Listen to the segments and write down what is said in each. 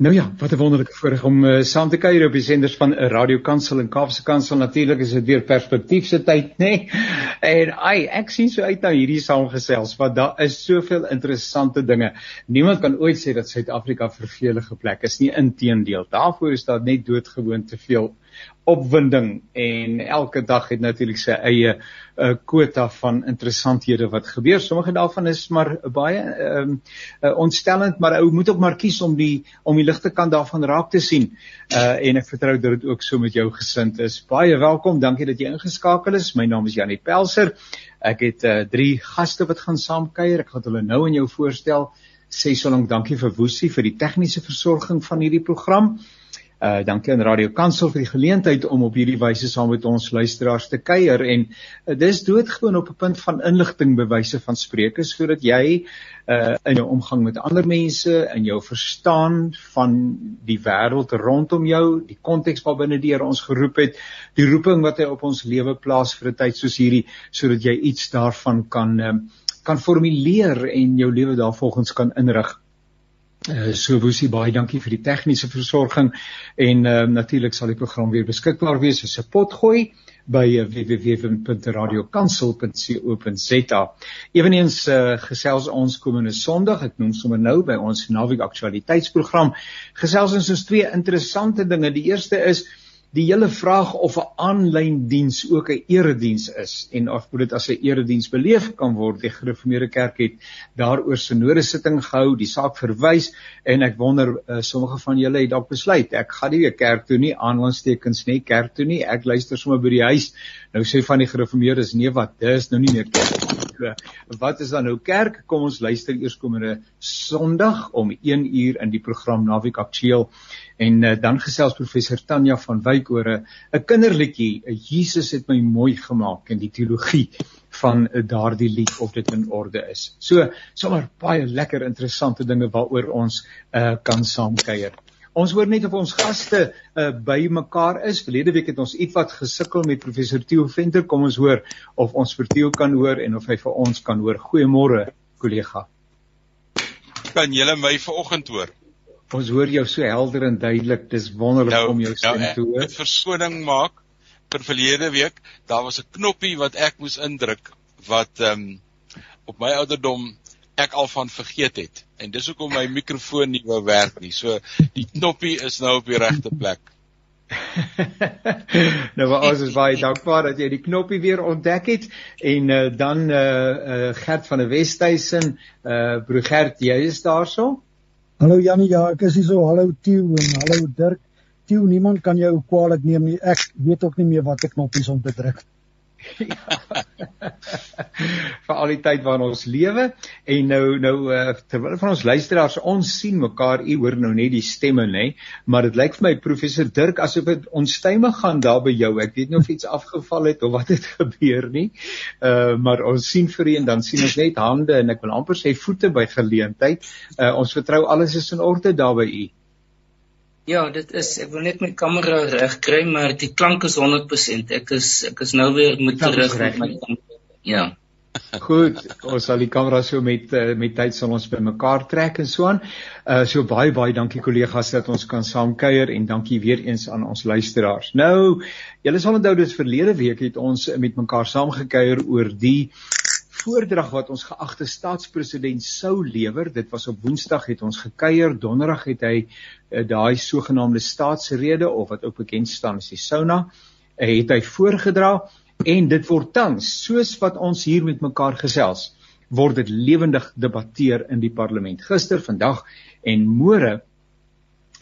Nou ja, wat 'n wonderlike voorreg om uh, saam te kuier op die senders van 'n Radio Kansel en Kaapse Kansel. Natuurlik is dit weer perspektief se tyd, nê? Nee? En ai, ek sien so uit na hierdie saamgesels want daar is soveel interessante dinge. Niemand kan ooit sê dat Suid-Afrika 'n vervelige plek is nie. Inteendeel, daarvoor is daar net doodgewoon te veel opwinding en elke dag het natuurlik sy eie uh, quota van interessanthede wat gebeur. Sommige daarvan is maar baie ehm um, uh, ontstellend, maar ou moet ook maar kies om die om die ligte kant daarvan raak te sien. Uh en ek vertrou dat dit ook so met jou gesind is. Baie welkom. Dankie dat jy ingeskakel is. My naam is Janie Pelser. Ek het uh drie gaste wat gaan saamkuier. Ek gaan hulle nou aan jou voorstel. Sê so lank dankie vir Woesie vir die tegniese versorging van hierdie program. Uh dankie aan Radio Kansel vir die geleentheid om op hierdie wyse saam met ons luisteraars te kuier en uh, dis doodgewoon op 'n punt van inligting bewyse van spreuke sodat jy uh in jou omgang met ander mense en jou verstaan van die wêreld rondom jou, die konteks waarbinne die Here ons geroep het, die roeping wat hy op ons lewe plaas vir 'n tyd soos hierdie sodat jy iets daarvan kan uh, kan formuleer en jou lewe daarvolgens kan inrig. Uh, so Woesie baie dankie vir die tegniese versorging en uh, natuurlik sal die program weer beskikbaar wees as 'n potgooi by uh, www.radiokansel.co.za. Eweneens uh, gesels ons komende Sondag, ek noem sommer nou by ons naweek aktualiteitsprogram, gesels ons oor twee interessante dinge. Die eerste is die hele vraag of 'n aanlyn diens ook 'n erediens is en of dit as 'n erediens beleef kan word. Die Gereformeerde Kerk het daaroor sinode sitting gehou, die saak verwys en ek wonder uh, sommige van julle het dalk besluit ek gaan nie weer kerk toe nie, aanlandstekens nie, kerk toe nie. Ek luister sommer by die huis. Nou sê van die Gereformeerdes nee wat, dis nou nie meer kerk. Wat is dan nou kerk? Kom ons luister eers komende Sondag om 1 uur in die program Naweek Aktueel En uh, dan gesels professor Tanya van Wyk oor 'n kinderliedjie, 'n Jesus het my mooi gemaak en die teologie van uh, daardie lied of dit in orde is. So, sommer baie lekker interessante dinge waaroor ons uh, kan saamkuier. Ons hoor net of ons gaste uh, by mekaar is. Verlede week het ons ietwat gesukkel met professor Theo Venter. Kom ons hoor of ons vir Theo kan hoor en of hy vir ons kan hoor. Goeiemôre, kollega. Kan julle my vanoggend hoor? Ons hoor jou so helder en duidelik. Dis wonderlik nou, om jou nou, stem nou, te hoor. Ek verskoning maak vir verlede week. Daar was 'n knoppie wat ek moes indruk wat ehm um, op my ouderdom ek al van vergeet het. En dis hoekom my mikrofoon nie wou werk nie. So die knoppie is nou op die regte plek. nou maar ons is baie dankbaar dat jy die knoppie weer ontdek het en uh, dan eh uh, uh, Gert van der Westhuizen, eh uh, broer Gert, jy is daarso? Hallo Janie, ja, ek is hier so. Hallo Tieu en hallo Dirk. Tieu, niemand kan jou kwaadlik neem nie. Ek weet ook nie meer watter knoppies om te druk. vir al die tyd waarin ons lewe en nou nou uh, terwyl van ons luisteraars ons sien mekaar u hoor nou net die stemme nê maar dit lyk vir my professor Dirk asof dit onstuimig gaan daar by jou. Ek weet nie of iets afgeval het of wat het gebeur nie. Uh, maar ons sien vir u en dan sien ons net hande en ek wil amper sê voete by geleentheid. Uh, ons vertrou alles is in orde daar by u Ja, dit is ek wil net my kamera reg kry, maar die klank is 100%. Ek is ek is nou weer met terug met my kamera. Ja. Goed, ons sal die kamera so met uh, met tyd sal ons bymekaar trek en so aan. Uh so baie baie dankie kollegas dat ons kan saamkuier en dankie weer eens aan ons luisteraars. Nou, julle sal onthou dis verlede week het ons met mekaar saamgekuier oor die voordrag wat ons geagte staatspresident sou lewer. Dit was op Woensdag het ons gekuier, Donderdag het hy uh, daai sogenaamde staatsrede of wat ook bekend staan as die SONA, uh, het hy voorgedra en dit word tans soos wat ons hier met mekaar gesels, word dit lewendig debatteer in die parlement. Gister, vandag en môre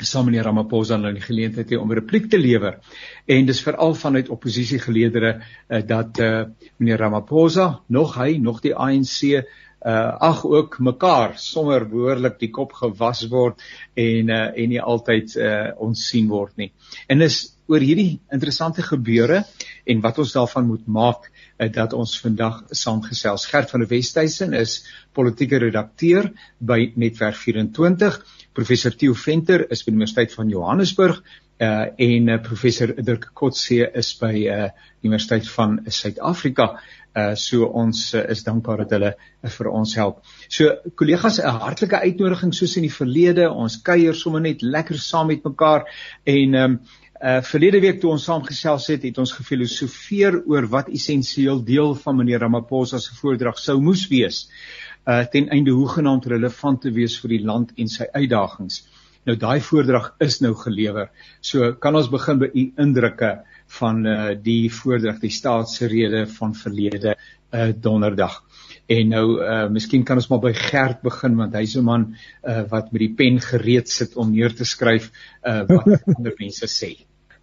saam meneer Ramaphosa nou die geleentheid hê om 'n repliek te lewer. En dis veral vanuit oppositiegeleedere uh, dat uh, meneer Ramaphosa, nog hy, nog die ANC uh eh, ag ook mekaar sommer behoorlik die kop gewas word en uh en nie altyd uh ons sien word nie. En dis oor hierdie interessante gebeure en wat ons daarvan moet maak uh, dat ons vandag saamgesels. Gert van der Westhuizen is politieke redakteur by Netwerk 24. Professor Theo Venter is by die Universiteit van Johannesburg uh en uh, professor Dirk Kotse is by uh Universiteit van Suid-Afrika. Uh so ons uh, is dankbaar dat hulle uh, vir ons help. So kollegas, 'n hartlike uitnodiging soos in die verlede. Ons kuier sommer net lekker saam met mekaar en um uh verlede week toe ons saamgesels het, het ons gefilosofeer oor wat essensieel deel van meneer Ramaphosa se voordrag sou moes wees. Uh ten einde hoegenaamd relevant te wees vir die land en sy uitdagings. Nou daai voordrag is nou gelewer. So kan ons begin by u indrukke van uh die voordrag, die staatsrede van verlede uh donderdag. En nou uh miskien kan ons maar by Gert begin want hy's 'n man uh wat met die pen gereed sit om neer te skryf uh wat ander mense sê.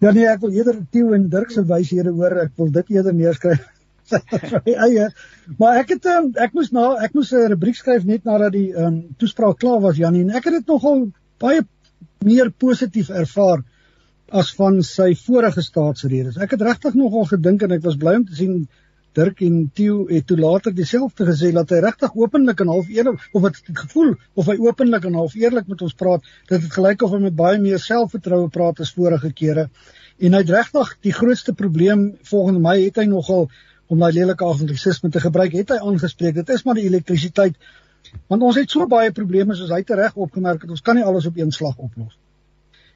Ja nee, ek wil eerder Tieu en Dirk se wyshede hoor. Ek wil dit eerder neerskryf. Eie. Maar ek het um, ek moes na ek moes 'n rubriek skryf net nadat die um toespraak klaar was Janie en ek het dit nogal baie meer positief ervaar as van sy vorige staatsredes. Ek het regtig nogal gedink en ek was bly om te sien Dirk en Theo het toe later dieselfde gesê dat hy regtig openlik en half eerlik of het gevoel of hy openlik en half eerlik met ons praat dat dit gelyk of hy met baie meer selfvertroue praat as vorige kere. En hy het regtig die grootste probleem volgens my het hy nogal om daai lelike anglisisme te gebruik, het hy aangespreek. Dit is maar die elektrisiteit. Want ons het so baie probleme soos hy tereg opgemerk het, ons kan nie alles op een slag oplos.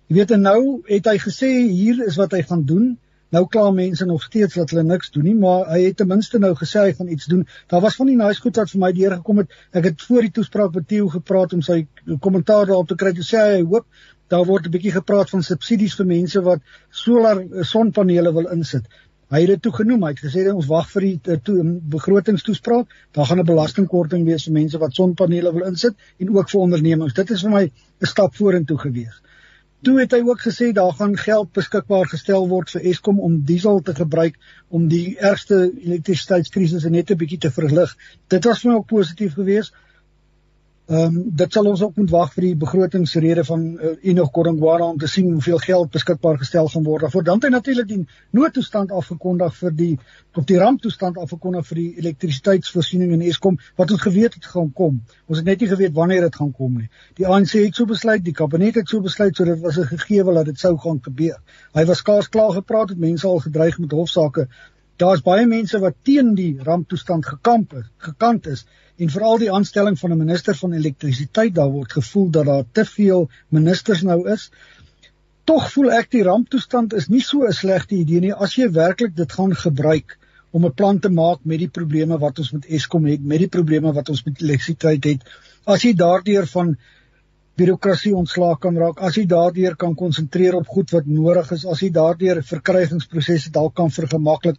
Jy weet en nou het hy gesê hier is wat hy gaan doen. Nou kla mense nog steeds dat hulle niks doen nie, maar hy het ten minste nou gesê hy gaan iets doen. Daar was van die nice goed wat vir my deurgekom het. Ek het voor die toespraak met Theo gepraat om sy kommentaar daarop te kry. Hy sê hy hoop daar word 'n bietjie gepraat van subsidies vir mense wat solar eh, sonpanele wil insit. Hy het dit toe genoem. Hy het gesê ons wag vir die eh, toe, begrotingstoespraak. Daar gaan 'n belastingkorting wees vir mense wat sonpanele wil insit en ook vir ondernemings. Dit is vir my 'n stap vorentoe gewees. Toe het hy ook gesê daar gaan geld beskikbaar gestel word vir Eskom om diesel te gebruik om die ergste elektrisiteitskrisis net 'n bietjie te verlig. Dit was vir my ook positief geweest. Ehm um, dit sal ons ook moet wag vir die begrotingsrede van uh, Enoch Godongwana om te sien hoeveel geld beskikbaar gestel gaan word. Daarvoor dan het natuurlik die noodtoestand afgekondig vir die op die ramptoestand afgekondig vir die elektrisiteitsvoorsiening in Eskom wat ons geweet het gaan kom. Ons het net nie geweet wanneer dit gaan kom nie. Die ANC het so besluit, die kabinet het so besluit sodat dit was 'n gegee dat dit sou gaan gebeur. Hy was skaars klaar gepraat het mense al gedreig met hofsaake. Daar's baie mense wat teen die ramptoestand gekamp het, gekant is en veral die aanstelling van 'n minister van elektrisiteit daar word gevoel dat daar te veel ministers nou is. Tog voel ek die ramptoestand is nie so 'n slegte idee nie as jy werklik dit gaan gebruik om 'n plan te maak met die probleme wat ons met Eskom het, met die probleme wat ons met elektrisiteit het. As jy daardeur van birokrasie ontslae kan raak, as jy daardeur kan konsentreer op goed wat nodig is, as jy daardeur verkrygingsprosesse dalk kan vergemaklik,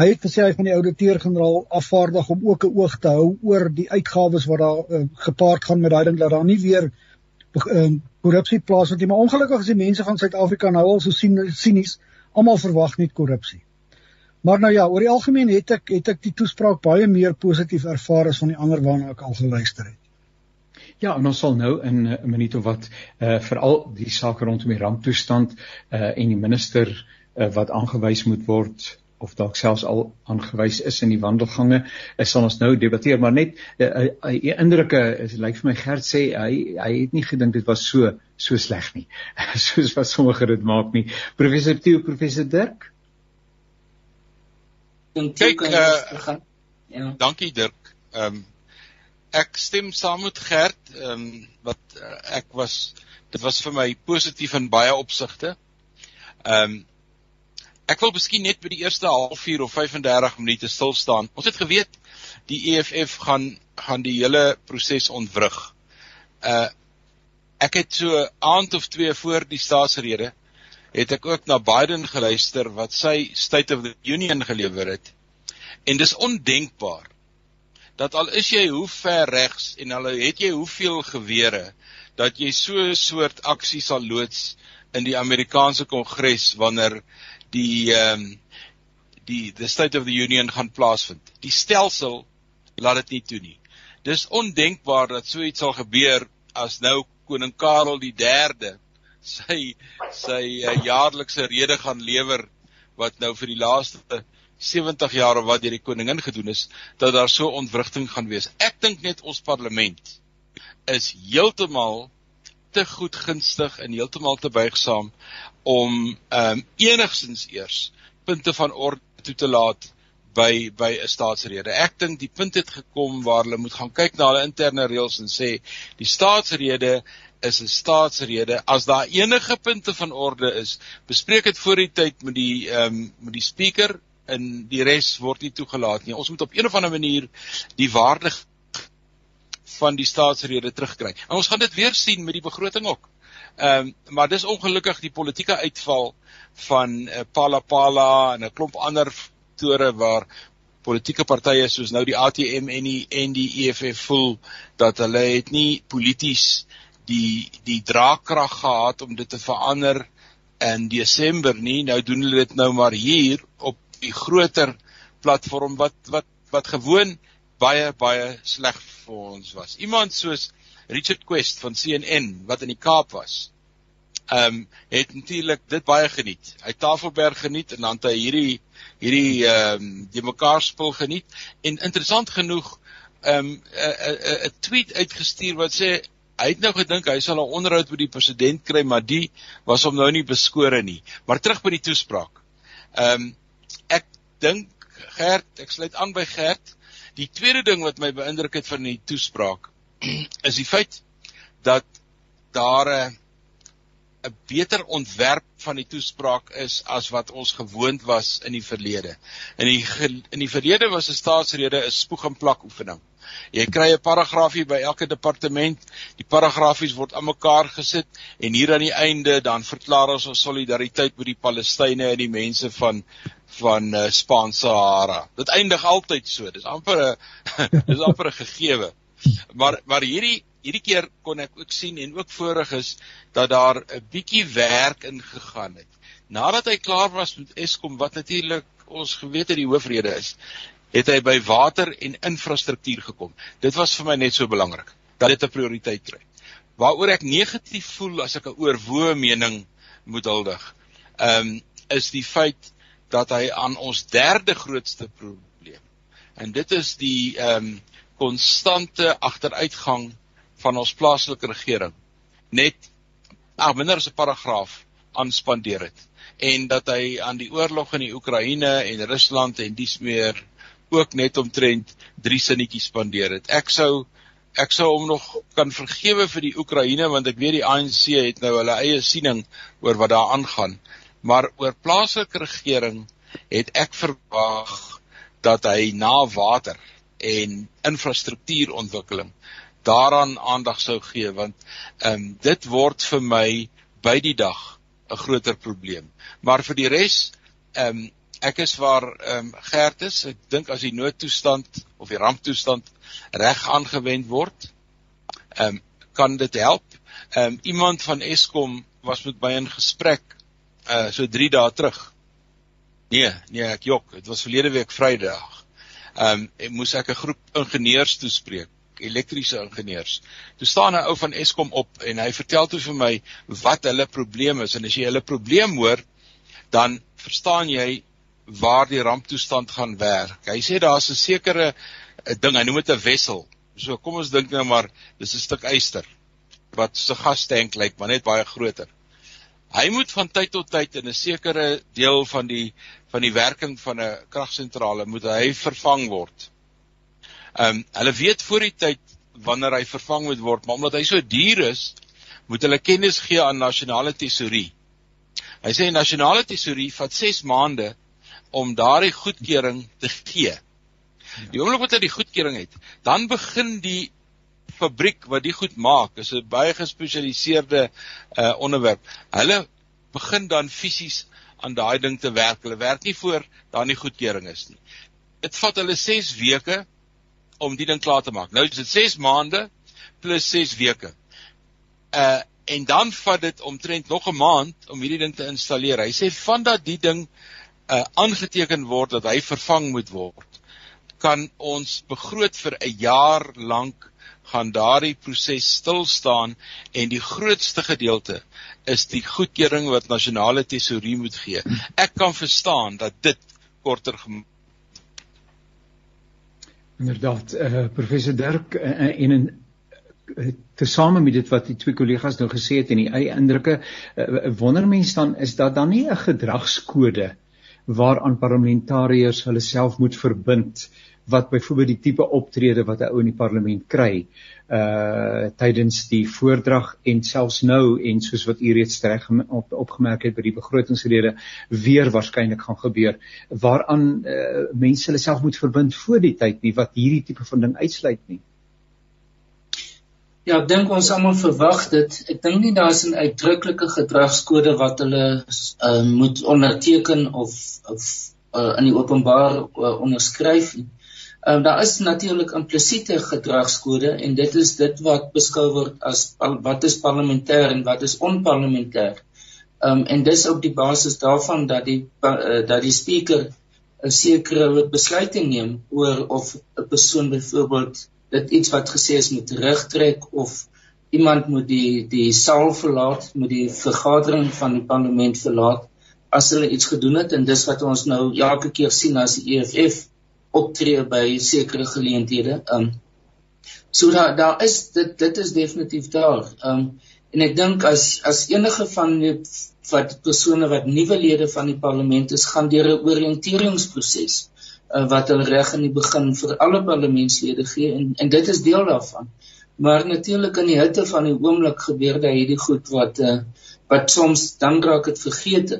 Hy het gesê hy van die ouditeur-generaal afvaardig om ook 'n oog te hou oor die uitgawes wat daar uh, gepaard gaan met daai ding dat daar nie weer uh, korrupsie plaasvind nie. Maar ongelukkig is die mense van Suid-Afrika nou al so sinies, almal verwag net korrupsie. Maar nou ja, oor die algemeen het ek het ek die toespraak baie meer positief ervaar as van die ander waarna ek al geluister het. Ja, en ons sal nou in 'n minuut of wat uh veral die saak rondom die ramptoestand uh en die minister uh, wat aangewys moet word of dalk selfs al aangewys is in die wandelgange, is sal ons nou debatteer, maar net 'n uh, uh, uh, indrukke is lyk vir my Gert sê hy hy het nie gedink dit was so so sleg nie. Soos wat sommige dit maak nie. Professor Theo, professor Dirk. Kyk, uh, ja. Dankie Dirk. Ehm um, ek stem saam met Gert, ehm um, wat uh, ek was dit was vir my positief in baie opsigte. Ehm um, Ek wil miskien net by die eerste halfuur of 35 minute stil staan. Ons het geweet die EFF gaan gaan die hele proses ontwrig. Uh ek het so aand of twee voor die staatsrede het ek ook na Biden geluister wat sy State of the Union gelewer het. En dis ondenkbaar dat al is jy hoe ver regs en al het jy hoeveel gewere dat jy so 'n soort aksie sal loods in die Amerikaanse Kongres wanneer die ehm um, die the State of the Union gaan plaasvind. Die stelsel laat dit nie toe nie. Dis ondenkbaar dat so iets sal gebeur as nou koning Karel die 3de sy sy uh, jaarlikse rede gaan lewer wat nou vir die laaste 70 jaar of wat deur die koningin gedoen is dat daar so ontwrigting gaan wees. Ek dink net ons parlement is heeltemal te goed gunstig en heeltemal te buigsaam om ehm um, enigstens eers punte van orde toe te laat by by 'n staatsrede. Ek dink die punt het gekom waar hulle moet gaan kyk na hulle interne reëls en sê die staatsrede is 'n staatsrede. As daar enige punte van orde is, bespreek dit voor die tyd met die ehm um, met die speaker en die res word nie toegelaat nie. Ons moet op een of ander manier die waarde van die staatsrede terugkry. En ons gaan dit weer sien met die begroting ook. Ehm um, maar dis ongelukkig die politieke uitval van uh, Palapala en 'n klomp ander faktore waar politieke partye soos nou die ATM en die en die EFF voel dat hulle het nie polities die die draagkrag gehad om dit te verander in Desember nie. Nou doen hulle dit nou maar hier op die groter platform wat wat wat gewoon baie baie sleg vir ons was. Iemand soos Richard Quest van CNN wat in die Kaap was. Ehm um, het natuurlik dit baie geniet. Hy Tafelberg geniet en dan het hy hierdie hierdie ehm um, die mekaar spul geniet en interessant genoeg ehm um, 'n 'n tweet uitgestuur wat sê hy het nou gedink hy sal 'n onderhoud met die president kry maar die was hom nou nie beskore nie maar terug by die toespraak. Ehm um, ek dink Gert ek sluit aan by Gert die tweede ding wat my beïndruk het van die toespraak is die feit dat daar 'n 'n beter ontwerp van die toespraak is as wat ons gewoond was in die verlede. In die in die verlede was 'n staatsrede 'n spoeg en plak oefening. Jy kry 'n paragraafie by elke departement, die paragrafies word aan mekaar gesit en hier aan die einde dan verklaar ons ons solidariteit met die Palestynë en die mense van van uh, Spaanse Sahara. Dit eindig altyd so. Dis amper 'n dis amper 'n gegewe. Maar maar hierdie hierdie keer kon ek ook sien en ook voorrig is dat daar 'n bietjie werk ingegaan het. Nadat hy klaar was met Eskom wat natuurlik ons geweet het die hoofrede is, het hy by water en infrastruktuur gekom. Dit was vir my net so belangrik dat dit 'n prioriteit kry. Waaroor ek negatief voel as ek 'n oorwoe mening moet huldig, ehm um, is die feit dat hy aan ons derde grootste probleem en dit is die ehm um, konstante agteruitgang van ons plaaslike regering net ag minder as 'n paragraaf aanspandeer het en dat hy aan die oorlog in die Oekraïne en Rusland en dies meer ook net omtrent drie sinnetjies spandeer het. Ek sou ek sou hom nog kan vergewe vir die Oekraïne want ek weet die ANC het nou hulle eie siening oor wat daar aangaan. Maar oor plaaslike regering het ek verwag dat hy na water en infrastruktuurontwikkeling daaraan aandag sou gee want ehm um, dit word vir my by die dag 'n groter probleem. Maar vir die res ehm um, ek is waar ehm um, Gert is. Ek dink as die noodtoestand of die ramptoestand reg aangewend word, ehm um, kan dit help. Ehm um, iemand van Eskom was met my in gesprek uh so 3 dae terug. Nee, nee, ek jok. Dit was verlede week Vrydag. Ehm um, moes ek 'n groep ingenieurs toespreek elektriese ingenieurs. Toe staan 'n ou van Eskom op en hy vertel toe vir my wat hulle probleem is en as jy hulle probleem hoor, dan verstaan jy waar die ramptoestand gaan werk. Hy sê daar's 'n sekere eh, ding, hy noem dit 'n wessel. So kom ons dink nou maar dis 'n stuk yster wat so 'n gastank lyk, maar net baie groter. Hy moet van tyd tot tyd in 'n sekere deel van die van die werking van 'n kragsentrale moet hy vervang word. Ehm um, hulle weet voor die tyd wanneer hy vervang moet word, maar omdat hy so duur is, moet hulle kennis gee aan nasionale tesourie. Hy sê nasionale tesourie vat 6 maande om daardie goedkeuring te gee. Die oomblik wat hy die goedkeuring het, dan begin die fabriek wat die goed maak, is 'n baie gespesialiseerde uh onderwerp. Hulle begin dan fisies aan daai ding te werk. Hulle werk nie voor daar nie goedkeuring is nie. Dit vat hulle 6 weke om die ding klaar te maak. Nou is dit 6 maande plus 6 weke. Uh en dan vat dit omtrent nog 'n maand om hierdie ding te installeer. Hy sê vandat die ding uh aangeteken word dat hy vervang moet word, kan ons begroot vir 'n jaar lank gaan daardie proses stil staan en die grootste gedeelte is die goedkeuring wat nasionale tesourie moet gee. Ek kan verstaan dat dit korter Inderdaad, uh, professor Dirk uh, en in uh, tesame met dit wat die twee kollegas nou gesê het en die eie indrukke, uh, wonder mens dan is dat dan nie 'n gedragskode waaraan parlementariërs hulle self moet verbind wat byvoorbeeld die tipe optrede wat 'n ou in die parlement kry uh tydens die voordrag en selfs nou en soos wat u reeds reg op, opgemerk het by die begrotingsrede weer waarskynlik gaan gebeur waaraan uh, mense hulle self moet verbind voor die tyd nie wat hierdie tipe van ding uitsluit nie Ja, ek dink ons almal verwag dit. Ek dink nie daar's 'n uitdruklike gedragskode wat hulle uh, moet onderteken of of uh, in die openbaar uh, onderskryf nie. Ehm uh, daar is natuurlik implisiete gedragskode en dit is dit wat beskou word as wat is parlementêr en wat is onparlementêr. Ehm um, en dis op die basis daarvan dat die uh, dat die spreker 'n sekere besluit neem oor of 'n persoon byvoorbeeld dit iets wat gesê is moet terugtrek of iemand moet die die saal verlaat, moet die vergadering van die parlement verlaat as hulle iets gedoen het en dis wat ons nou elke keer sien as die EFF optree by sekere geleenthede. Um so daar daar is dit dit is definitief daar. Um en ek dink as as enige van die wat persone wat nuwe lede van die parlement is, gaan deur 'n oriënteringsproses uh, wat hulle reg in die begin vir alle parlementslede gee en en dit is deel daarvan. Maar natuurlik in die hitte van die oomblik gebeur daar hierdie goed wat uh, wat soms dan raak dit vergeet.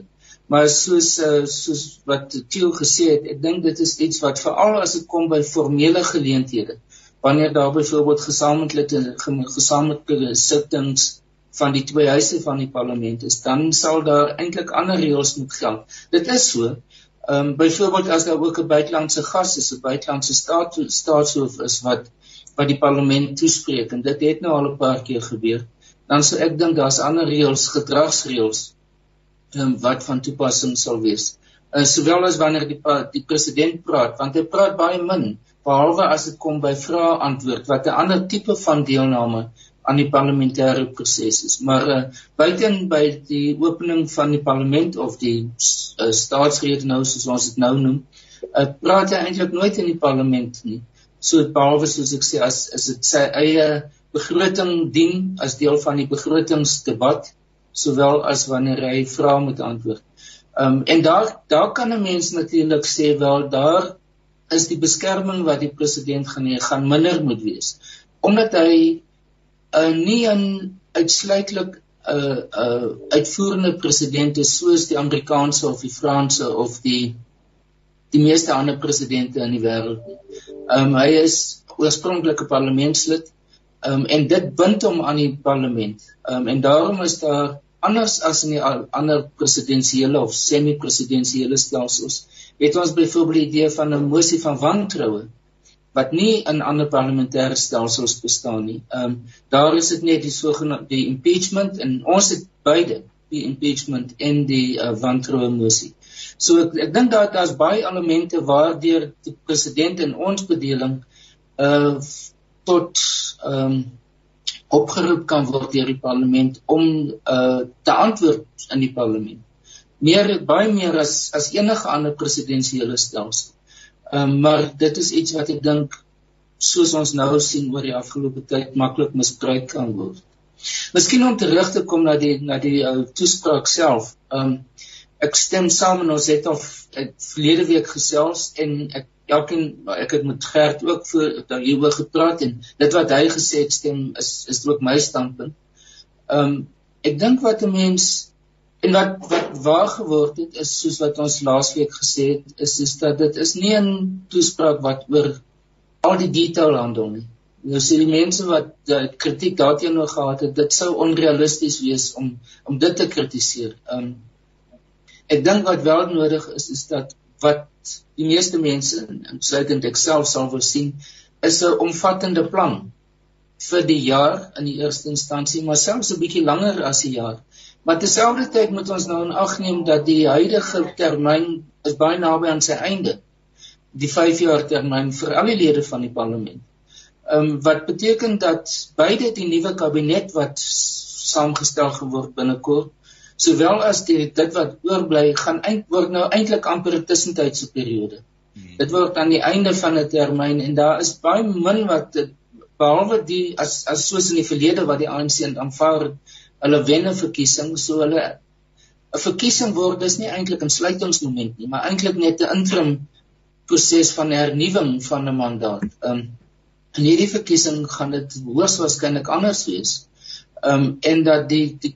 Maar soos uh, soos wat Theo gesê het, ek dink dit is iets wat veral as dit kom by formele geleenthede, wanneer daar byvoorbeeld gesamentlike gesamentlike sittings van die twee huise van die parlement is, dan sal daar eintlik ander reëls moet geld. Dit is so. Ehm um, byvoorbeeld as daar ook 'n buitelandse gas is, 'n buitelandse staat staatshoof is wat wat die parlement toespreek en dit het nou al 'n paar keer gebeur, dan sou ek dink daar's ander reëls, gedragsreëls um, wat van toepassing sal wees. Uh, sowel as wanneer die die president praat, want hy praat baie min behalwe as dit kom by vrae antwoord wat 'n ander tipe van deelname aan die parlementêre proses is. Maar uh, buiten by die opening van die parlement of die uh, staatsrede nou soos ons dit nou noem, uh, praat hy eintlik nooit in die parlement nie. So behalwe soos ek sê as is dit sy eie begroting dien as deel van die begrotingsdebat sowel as wanneer hy vrae moet antwoord. Ehm um, en daar daar kan 'n mens natuurlik sê wel daar is die beskerming wat die president gaan hê gaan minder moet wees omdat hy uh, nie 'n uitsluitlik 'n uh, uh, uitvoerende president is soos die Amerikaanse of die Franse of die die meeste ander presidente in die wêreld. Ehm um, hy is oorspronklik 'n parlementslid Um, en dit bind hom aan die parlement. Um, en daarom is daar anders as in die ander presidensiële of semi-presidensiële stelsels, het ons byvoorbeeld die idee van 'n mosie van wantroue wat nie in ander parlementêre stelsels bestaan nie. Ehm um, daar is dit net die sogenaamde impeachment en ons het beide die impeachment en die uh, wantroue mosie. So ek ek dink daar daar's baie elemente waardeur die president in ons bedeling uh tot ehm um, opgeroep kan word deur die parlement om uh te antwoord in die parlement. Meer baie meer as as enige ander presidensiële stelsel. Ehm um, maar dit is iets wat ek dink soos ons nou sien oor die afgelope tyd maklik misbruik kan word. Miskien om terug te kom na die na die uh, toespraak self. Ehm um, ek stem saam en ons het al verlede week gesels en ek elkeen ek het met Gert ook voor daar hieroor gepraat en dit wat hy gesê het stem is is ook my standpunt. Ehm um, ek dink wat 'n mens en wat wat waar geword het is soos wat ons laasweek gesê het is is dat dit is nie 'n toespraak wat oor al die detail handel nie. Nou sê die mense wat uh, kritiek daarteenoor gehad het, dit sou onrealisties wees om om dit te kritiseer. Ehm um, ek dink wat wel nodig is is dat wat die meeste mense insluitend ek self sal wil sien is 'n omvattende plan vir die jaar in die eerste instansie maar selfs 'n bietjie langer as 'n jaar. Maar terselfdertyd moet ons nou in ag neem dat die huidige termyn is baie naby aan sy einde. Die 5 jaar termyn vir al die lede van die parlement. Ehm um, wat beteken dat beide die nuwe kabinet wat saamgestel geword binnekort sowel as die dit wat oorbly gaan eintlik word nou eintlik amper 'n tussentydse periode. Hmm. Dit word aan die einde van 'n termyn en daar is baie min wat behalwe die as as soos in die verlede wat die ANC aanvaar hulle wen 'n verkiesing so hulle 'n verkiesing word dis nie eintlik 'n sluitingsmoment nie maar eintlik net 'n interim proses van hernuwing van 'n mandaat. Ehm um, in hierdie verkiesing gaan dit hoogs waarskynlik anders wees. Ehm um, en dat die die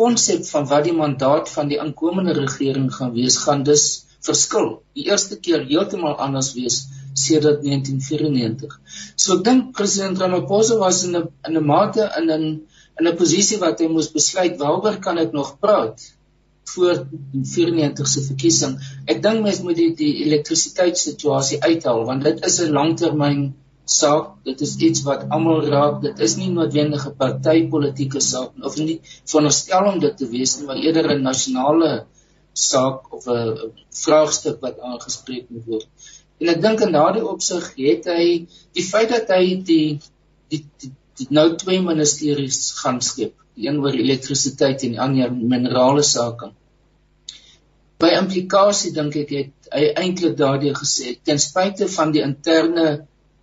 konsep van wat die mandaat van die aankomende regering gaan wees, gaan dus verskil. Die eerste keer heeltemal anders wees sedert 1994. So ek dink president Ramaphosa was in 'n in 'n mate in 'n in 'n posisie wat hy moes besluit waaroor kan ek nog praat voor die 94 se verkiesing. Ek dink mens moet die die elektrisiteitssituasie uithaal want dit is 'n langtermyn saak. Dit is iets wat almal raak. Dit is nie noodwendig 'n partytetiese saak of nie veronderstel om dit te wees nie, maar eerder 'n nasionale saak of 'n vraagstuk wat aangespreek moet word. En ek dink in daardie opsig het hy die feit dat hy die die, die, die nou twee ministeries gaan skep, die een oor elektrisiteit en die ander minerale sake by implikasie dink ek het hy eintlik daardie gesê ten spyte van die interne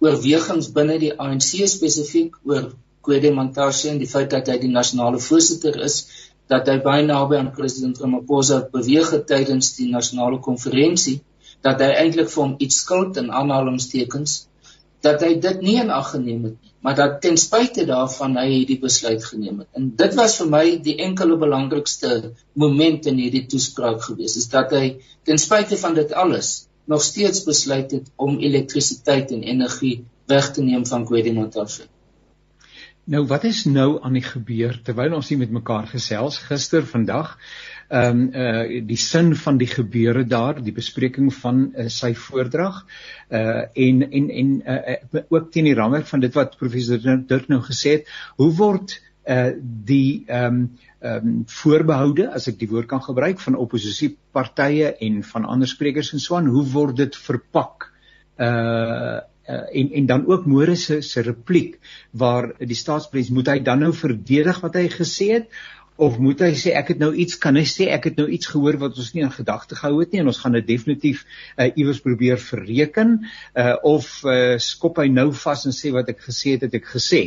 oorwegings binne die ANC spesifiek oor Kwede Mantashe en die feit dat hy die nasionale voorsitter is dat hy baie naby aan president Ramaphosa beweeg het tydens die nasionale konferensie dat hy eintlik vir hom iets skuld in aanhalingstekens dat hy dit nie in ag geneem het nie, maar dat ten spyte daarvan hy hierdie besluit geneem het. En dit was vir my die enkele belangrikste moment in hierdie toespraak gewees, is dat hy ten spyte van dit alles nog steeds besluit het om elektrisiteit en energie weg te neem van KwaZulu-Natal. Nou wat is nou aan die gebeur terwyl ons hier met mekaar gesels gister vandag ehm um, uh die sin van die gebeure daar, die bespreking van uh, sy voordrag uh en en en uh, ook teen die raamwerk van dit wat professor Dirk nou gesê het, hoe word uh die ehm um, ehm um, voorbehoude as ek die woord kan gebruik van oppositiepartye en van ander sprekers en so aan, hoe word dit verpak? Uh uh, en en dan ook Morris se se repliek waar die staatspresies moet hy dan nou verdedig wat hy gesê het of moet hy sê ek het nou iets kan hy sê ek het nou iets gehoor wat ons nie in gedagte gehou het nie en ons gaan dit definitief uh, iewers probeer verreken uh, of uh, skop hy nou vas en sê wat ek gesê het het ek gesê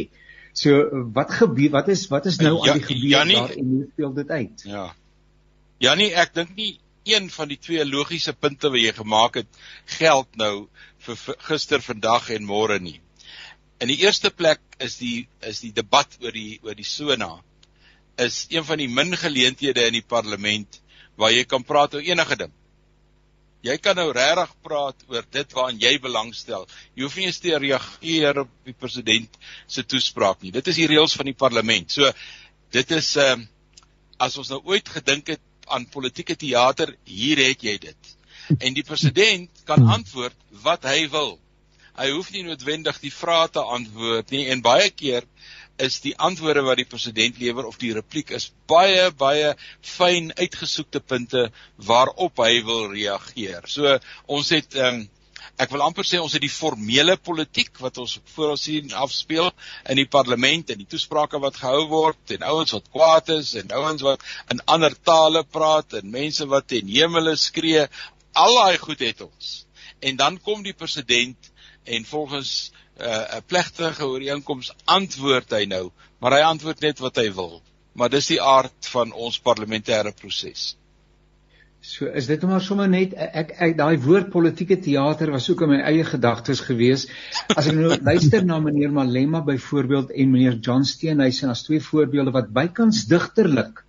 so wat gebeur wat is wat is nou ja, aan die gebeur Janie, daar en hoe speel dit uit? Ja. Janie ek dink nie een van die twee logiese punte wat jy gemaak het geld nou vir, vir gister vandag en môre nie. In die eerste plek is die is die debat oor die oor die sona is een van die min geleenthede in die parlement waar jy kan praat oor enige ding. Jy kan nou regtig praat oor dit waaraan jy belangstel. Jy hoef nie eens te reageer op die president se toespraak nie. Dit is die reëls van die parlement. So dit is ehm uh, as ons nou ooit gedink het aan politieke teater, hier het jy dit. En die president kan antwoord wat hy wil. Hy hoef nie noodwendig die vrae te antwoord nie en baie keer is die antwoorde wat die president lewer of die repliek is baie baie fyn uitgesoekte punte waarop hy wil reageer. So ons het ehm um, ek wil amper sê ons het die formele politiek wat ons voor ons sien afspeel in die parlement en die toesprake wat gehou word en ouens wat kwaad is en ouens wat in ander tale praat en mense wat ten hemele skree. Al daai goed het ons. En dan kom die president en volgens 'n uh, plegtige ooreenkoms antwoord hy nou, maar hy antwoord net wat hy wil. Maar dis die aard van ons parlementêre proses. So is dit maar sommer net ek ek daai woord politieke teater was ook in my eie gedagtes gewees. As ek nou luister na meneer Malema byvoorbeeld en meneer John Steenhuisen as twee voorbeelde wat bykans digterlik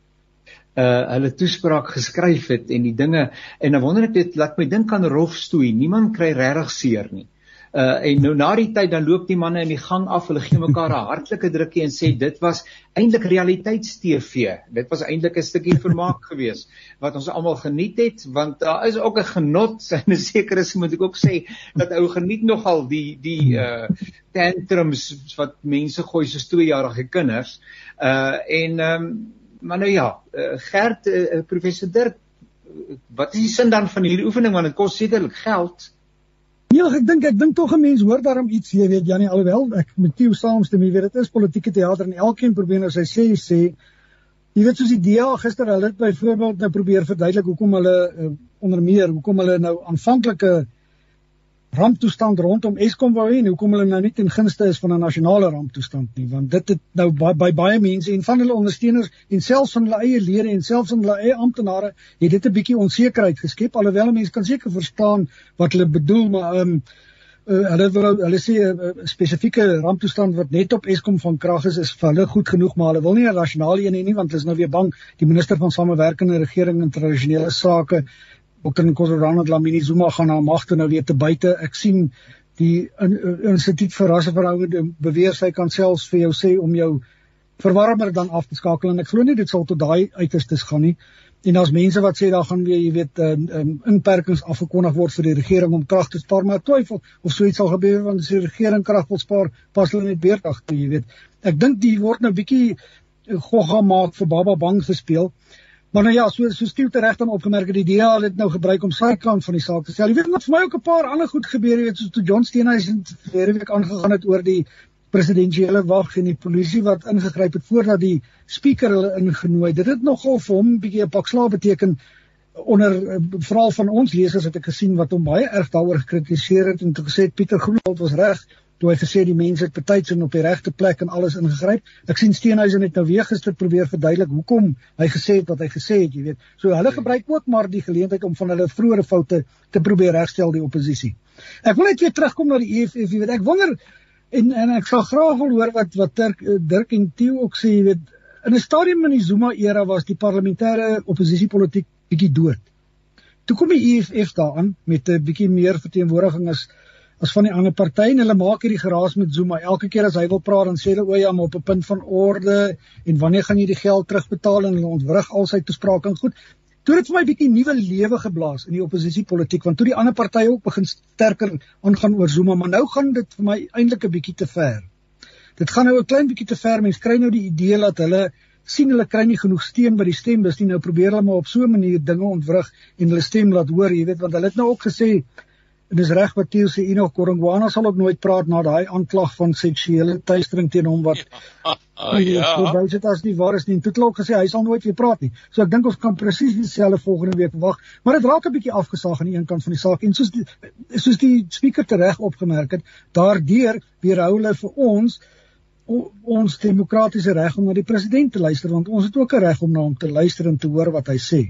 uh hulle toespraak geskryf het en die dinge en dan wonder ek dit laat my dink aan rofstoei. Niemand kry regtig seer nie. Uh en nou na die tyd dan loop die manne in die gang af, hulle gee mekaar 'n hartlike drukkie en sê dit was eintlik realiteits-TV. Dit was eintlik 'n stukkie vermaak geweest wat ons almal geniet het want daar is ook 'n genot en 'n sekere sin moet ek ook sê dat ou geniet nogal die die uh tantrums wat mense gooi soos tweejarige kinders. Uh en ehm um, maar nou ja, uh, Gert uh, professor Dirk wat is die sin dan van hierdie oefening want dit kos sekerlik geld. Nee, ek dink ek dink tog 'n mens hoor daarom iets, jy weet Janie, alhoewel ek met Tieu saamstem, jy weet dit is politieke teater en elkeen probeer nou sy sê sê jy weet soos die DA gister hulle het byvoorbeeld nou probeer verduidelik hoekom hulle uh, onder meer hoekom hulle nou aanvanklike ramptoestand rondom Eskom wou hê en hoekom hulle nou nie ten gunste is van 'n nasionale ramptoestand nie want dit het nou by, by baie mense en van hulle ondersteuners en selfs van hulle eie lede en selfs van hulle eie amptenare het dit 'n bietjie onsekerheid geskep alhoewel mense kan seker verstaan wat hulle bedoel maar ehm um, uh, hulle wil hulle sê 'n uh, spesifieke ramptoestand wat net op Eskom van krag is is vir hulle goed genoeg maar hulle wil nie 'n nasionale een hê nie want hulle is nou weer bang die minister van samewerkende regering en tradisionele sake Dr. Nkosi Dlamini Zuma gaan na magte nou weer te buite. Ek sien die in, in, instituut vir rasseverhoudinge beweer sy kan selfs vir jou sê om jou verwarmer dan af te skakel en ek glo nie dit sal tot daai uiterstes gaan nie. En daar's mense wat sê daar gaan weer, jy weet, um, um, inperkings afgekondig word vir die regering om krag te spaar, maar twyfel of so iets sal gebeur want as die regering krag wil spaar, pas hulle net beerdag toe, jy weet. Ek dink die word nou bietjie gogga maak vir Baba Bang gespeel. Maar nou ja, so so stiel te reg dan opgemerk dat die DA het nou gebruik om sy kant van die saak te sê. Jy weet wat vir my ook 'n paar ander goed gebeur het, soos toe John Steenhuisen verlede week aangegaan het oor die presidensiële wag en die polisie wat ingegryp het voordat die spreker hulle ingenooi. Dit het nogal vir hom 'n bietjie 'n pak slaap beteken onder eh, veral van ons lesers het ek gesien wat hom baie erg daaroor gekritiseer het en toe gesê het Pieter Groenewald was reg toe hy gesê die mense het betyds in op die regte plek en alles ingegryp. Ek sien Steenhuisen het nou weer gister probeer verduidelik hoekom hy gesê het wat hy gesê het, jy weet. So hulle gebruik ook maar die geleentheid om van hulle vroeëre foute te probeer regstel die oppositie. Ek wil net weer terugkom na die EFF, jy weet. Ek wonder en en ek sal graag wil hoor wat wat Dirk, Dirk en Tieu ook sê, jy weet. In 'n stadium in die Zuma era was die parlementêre oppositiepolitiek bietjie dood. Toe kom die EFF daaraan met 'n bietjie meer verteenwoordiging as as van die ander partye en hulle maak hierdie geraas met Zuma. Elke keer as hy wil praat dan sê hulle o ja, maar op 'n punt van orde en wanneer gaan jy die geld terugbetaal en hulle ontwrig al sy toesprake en goed. Toe het dit vir my 'n bietjie nuwe lewe geblaas in die oppositiepolitiek want toe die ander partye ook begin sterker aangaan oor Zuma, maar nou gaan dit vir my eintlik 'n bietjie te ver. Dit gaan nou 'n klein bietjie te ver. Mense kry nou die idee dat hulle sien hulle kry nie genoeg steun by die stembus nie. Nou probeer hulle maar op so 'n manier dinge ontwrig en hulle stem laat hoor, jy weet, want hulle het nou ook gesê En dis reg wat Theo sê Enoch Korongwana sal ook nooit praat na daai aanklag van seksuele teistering teen hom wat ja. Dit is as nie waar is nie. Toe klok gesê hy sal nooit weer praat nie. So ek dink ons kan presies dieselfde volgende week verwag, maar dit raak 'n bietjie afgesaag aan die een kant van die saak en soos die, soos die spreker tereg opgemerk het, daardeur weerhou hulle vir ons ons demokratiese reg om na die president te luister want ons het ook 'n reg om na hom te luister en te hoor wat hy sê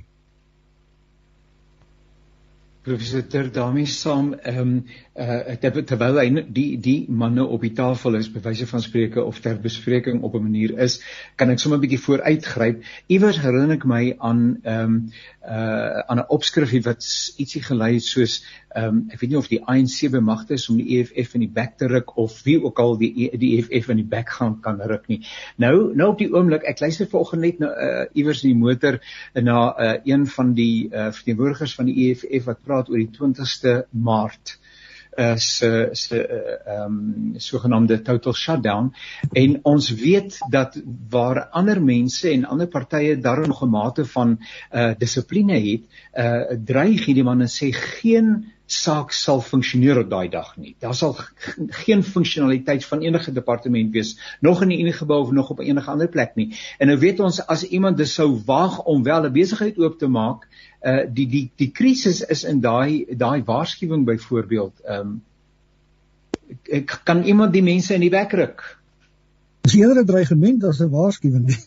professor Ter daarmee saam ehm um, uh terwyl hy die die manne op die tafel is bewyse van spreuke of ter bespreking op 'n manier is kan ek sommer 'n bietjie vooruitgryp. Iewers herinner ek my aan ehm um, uh aan 'n opskrifie wat ietsie gelei het soos ehm um, ek weet nie of die ANC bemagte is om die EFF in die bek te ruk of wie ook al die die EFF in die bek gaan kan ruk nie. Nou nou op die oomblik ek luister vanoggend net nou uh iewers in die motor na uh een van die uh verteenwoordigers van die EFF wat praat oor die 20ste Maart is uh, se ehm um, sogenaamde total shutdown. En ons weet dat waar ander mense en ander partye daar nog 'n mate van uh dissipline het, uh dreig hierdie manne sê geen saak sal funksioneer op daai dag nie. Daar sal geen funksionaliteit van enige departement wees nog in die Unie gebou of nog op enige ander plek nie. En nou weet ons as iemand dit sou waag om wel 'n besigheid oop te maak, uh die die die krisis is in daai daai waarskuwing byvoorbeeld. Ehm um, ek kan iemand die mense in die bek ruk. Dis eerder 'n dreigement as 'n waarskuwing.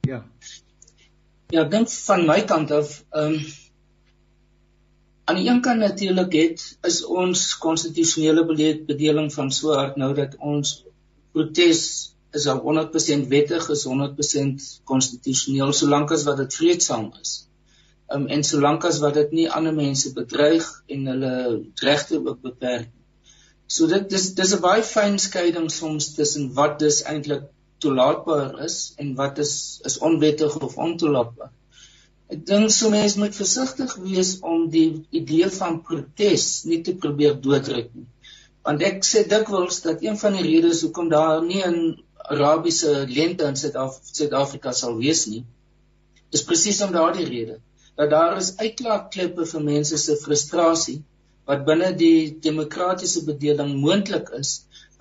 Ja. Ja, dink van my kant af, ehm um, aan die een kant natuurlik het is ons konstitusionele bedeling van so hard nou dat ons protes is al 100% wettig is 100% konstitusioneel solank as wat dit vreedsaam is. Um, en solank as wat dit nie ander mense bedreig en hulle regte ook beperk. So dit dis dis 'n baie fyn skeiding soms tussen wat dis eintlik toelaatbaar is en wat is is onwettig of ontoelaatbaar. Ek dink so mense moet versigtig wees om die idee van protes nie te probeer dooddruk nie. Want ek sê dikwels dat een van die redes hoekom daar nie 'n Arabiese lente in Suid-Afrika sal wees nie, is presies om daardie rede dat daar is uitklaakklippe vir mense se frustrasie wat binne die demokratiese bedeling moontlik is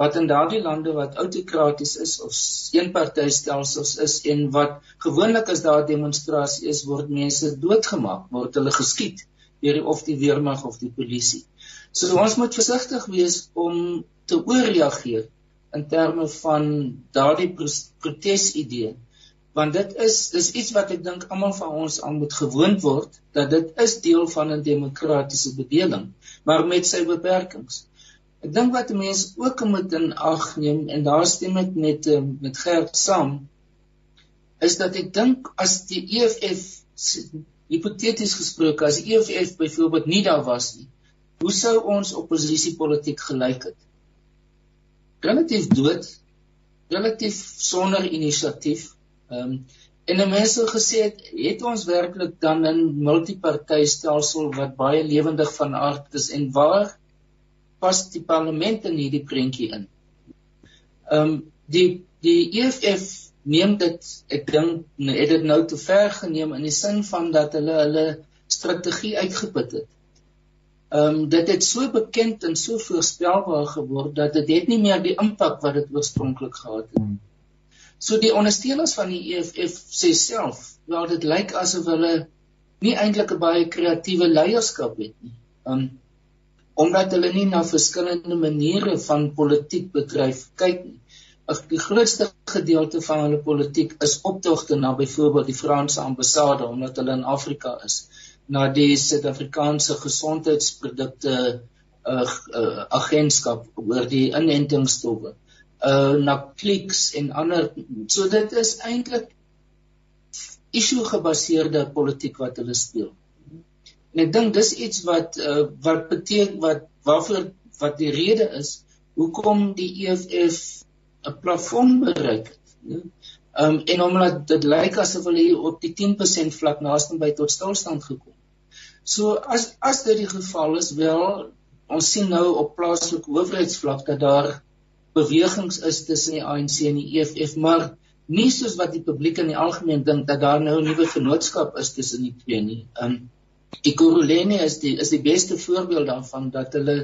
wat in daardie lande wat autokraties is of eenpartytelsels is en wat gewoonlik as daar demonstrasie is word mense doodgemaak word hulle geskiet deur of die weermag of die polisie. So ons moet versigtig wees om te ooreageer in terme van daardie protesidee want dit is dis iets wat ek dink almal van ons aan moet gewoond word dat dit is deel van 'n demokratiese bedeling maar met sy beperkings. Ek dink wat mense ook moet in ag neem en daar stem ek met eh, met Gert saam is dat ek dink as die EFF hipoteties gesproke as die EFF byvoorbeeld nie daar was nie, hoe sou ons oppositiepolitiek gelyk het? Relatief dood, relatief sonder inisiatief Ehm um, en mense gesê het, het ons werklik dan 'n multipartytelsel wat baie lewendig van aard is en waar pas die parlement in hierdie prentjie in? Ehm um, die die EFF neem dit ek dink het dit nou te ver geneem in die sin van dat hulle hulle strategie uitgeput het. Ehm um, dit het so bekend en so voorspelbaar geword dat dit het nie meer die impak wat dit oorspronklik gehad het nie. So die ondersteuners van die EFF sê self, wel dit lyk asof hulle nie eintlik 'n baie kreatiewe leierskap het nie. Um omdat hulle nie na verskillende maniere van politiek bedryf kyk nie. Ag die grootste gedeelte van hulle politiek is optogte na byvoorbeeld die Franse ambassade omdat hulle in Afrika is, na die Suid-Afrikaanse gesondheidsprodukte uh, uh agentskap oor die inentingsstowwe uh na kliks en ander so dit is eintlik issue gebaseerde politiek wat hulle speel. En ek dink dis iets wat uh wat beteken wat waarvoor wat die rede is hoekom die EFF 'n plafon bereik het. Um en omdat dit lyk asof hulle hier op die 10% vlak naaste by tot stilstand gekom. So as as dit die geval is wel ons sien nou op plaaslike hoofreidsvlak dat daar bewegings is tussen die ANC en die EFF, maar nie soos wat die publiek in die algemeen dink dat daar nou 'n nuwe vennootskap is tussen die twee nie. Um Ikuruleni is die is die beste voorbeeld daarvan dat hulle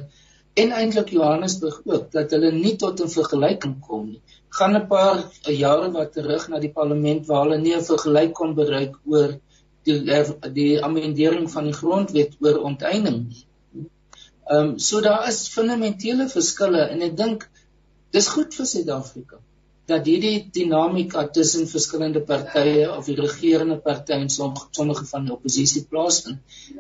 en eintlik Johannesburg ook dat hulle nie tot 'n vergelyking kom nie. Gaan 'n paar jare wat terug na die parlement waar hulle nie 'n vergelyk kon bereik oor die die amendering van die grondwet oor onteiening nie. Ehm um, so daar is fundamentele verskille en ek dink Dis goed vir Suid-Afrika dat hierdie dinamika tussen verskillende partye of die regerende party en sommige van die oppositie plaasvind.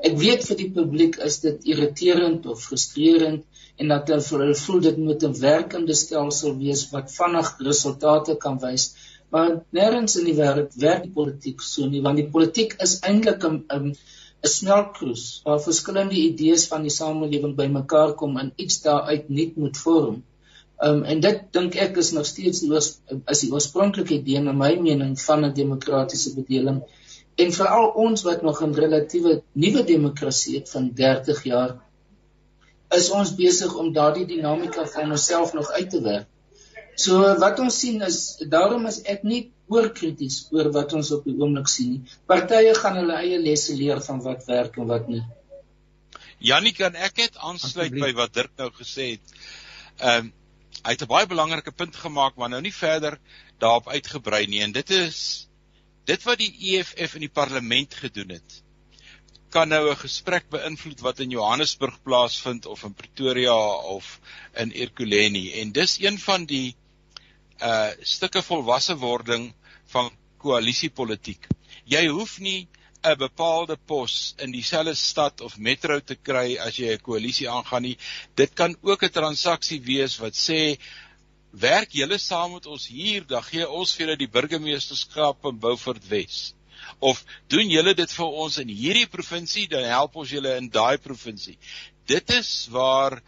Ek weet vir die publiek is dit irriterend of frustrerend en dat hulle vir hulle voel dit moet 'n werkende stelsel wees wat vinnig resultate kan wys. Maar nêrens in die wêreld werk die politiek so nie want die politiek is eintlik 'n 'n 'n smeltkroes waar verskillende idees van die samelewing bymekaar kom en iets daaruit nuut moet vorm. Um, en dit dink ek is nog steeds die oors, is die oorspronklike idee in my mening van 'n demokratiese bedeling en veral ons wat nog 'n relatiewe nuwe demokrasie het van 30 jaar is ons besig om daardie dinamika van onsself nog uit te werk. So wat ons sien is daarom is ek nie oorkrities oor wat ons op die oomblik sien nie. Partye gaan hulle eie lesse leer van wat werk en wat nie. Jannie kan ek net aansluit by wat Dirk nou gesê het. Ehm um, hy het 'n baie belangrike punt gemaak maar nou nie verder daarop uitgebrei nie. En dit is dit wat die EFF in die parlement gedoen het kan nou 'n gesprek beïnvloed wat in Johannesburg plaasvind of in Pretoria of in Ekurhuleni en dis een van die uh stukke volwasse wording van koalisiepolitiek. Jy hoef nie 'n bepaalde pos in dieselfde stad of metro te kry as jy 'n koalisie aangaan nie. Dit kan ook 'n transaksie wees wat sê werk julle saam met ons hier, dan gee ons vir julle die burgemeesterskap in Beaufort Wes. Of doen julle dit vir ons in hierdie provinsie, dan help ons julle in daai provinsie. Dit is waar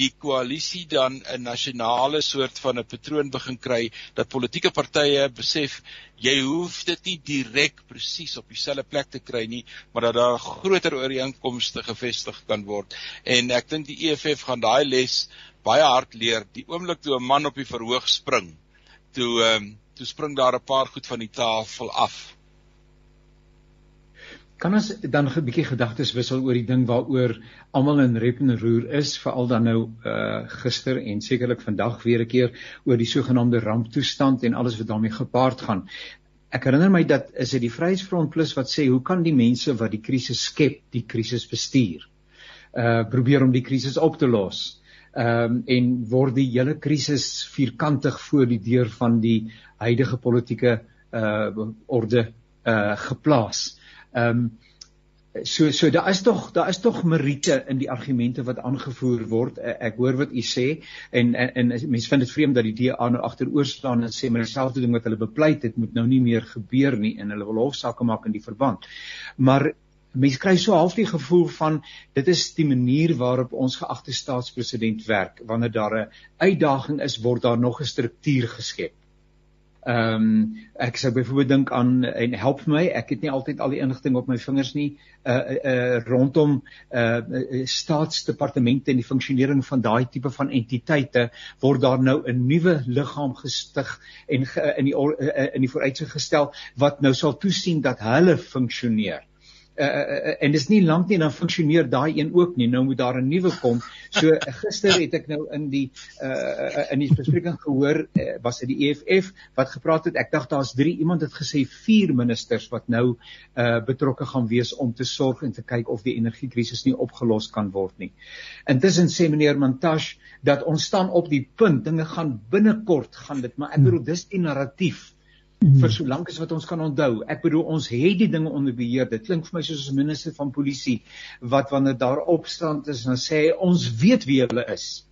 die koalisie dan 'n nasionale soort van 'n patroon begin kry dat politieke partye besef jy hoef dit nie direk presies op dieselfde plek te kry nie, maar dat daar groter ooreenkomste gevestig kan word. En ek dink die EFF gaan daai les baie hard leer. Die oomblik toe 'n man op die verhoog spring, toe ehm um, toe spring daar 'n paar goed van die tafel af. Kan ons dan 'n bietjie gedagtes wissel oor die ding waaroor almal in rep en roer is, veral dan nou uh gister en sekerlik vandag weer 'n keer oor die sogenaamde ramptoestand en alles wat daarmee gepaard gaan. Ek herinner my dat is dit die Vryheidsfront Plus wat sê hoe kan die mense wat die krisis skep, die krisis bestuur? Uh probeer om die krisis op te los. Ehm um, en word die hele krisis vierkantig voor die deur van die huidige politieke uh orde uh geplaas. Ehm um, so so daar is tog daar is tog meriete in die argumente wat aangevoer word. E, ek hoor wat u sê en en, en mense vind dit vreemd dat die DA nou agteroor staan en sê maar dieselfde ding wat hulle bepleit het moet nou nie meer gebeur nie en hulle wil hofsaake maak in die verband. Maar mense kry so half die gevoel van dit is die manier waarop ons geagte staatspresident werk. Wanneer daar 'n uitdaging is, word daar nog 'n struktuur geskep. Ehm um, ek sou byvoorbeeld dink aan en help my, ek het nie altyd al die inligting op my vingers nie, uh uh rondom uh staatsdepartemente en die funksionering van daai tipe van entiteite word daar nou 'n nuwe liggaam gestig en ge, in die uh, in die vooruitsig gestel wat nou sal toesien dat hulle funksioneer uh, en dis nie lank nie dan funksioneer daai een ook nie. Nou moet daar 'n nuwe kom. So gister het ek nou in die uh, in die bespreking gehoor uh, was dit die EFF wat gepraat het. Ek dink daar's 3 iemand het gesê 4 ministers wat nou uh, betrokke gaan wees om te sorg en te kyk of die energiekrisis nie opgelos kan word nie. Intussen sê meneer Montash dat ons staan op die punt dinge gaan binnekort gaan dit maar ek bedoel dis die narratief mm. vir so lank as wat ons kan onthou. Ek bedoel ons het die dinge onder beheer. Dit klink vir my soos 'n minister van polisie wat wanneer daar opstand is en sê ons weet wie hulle is.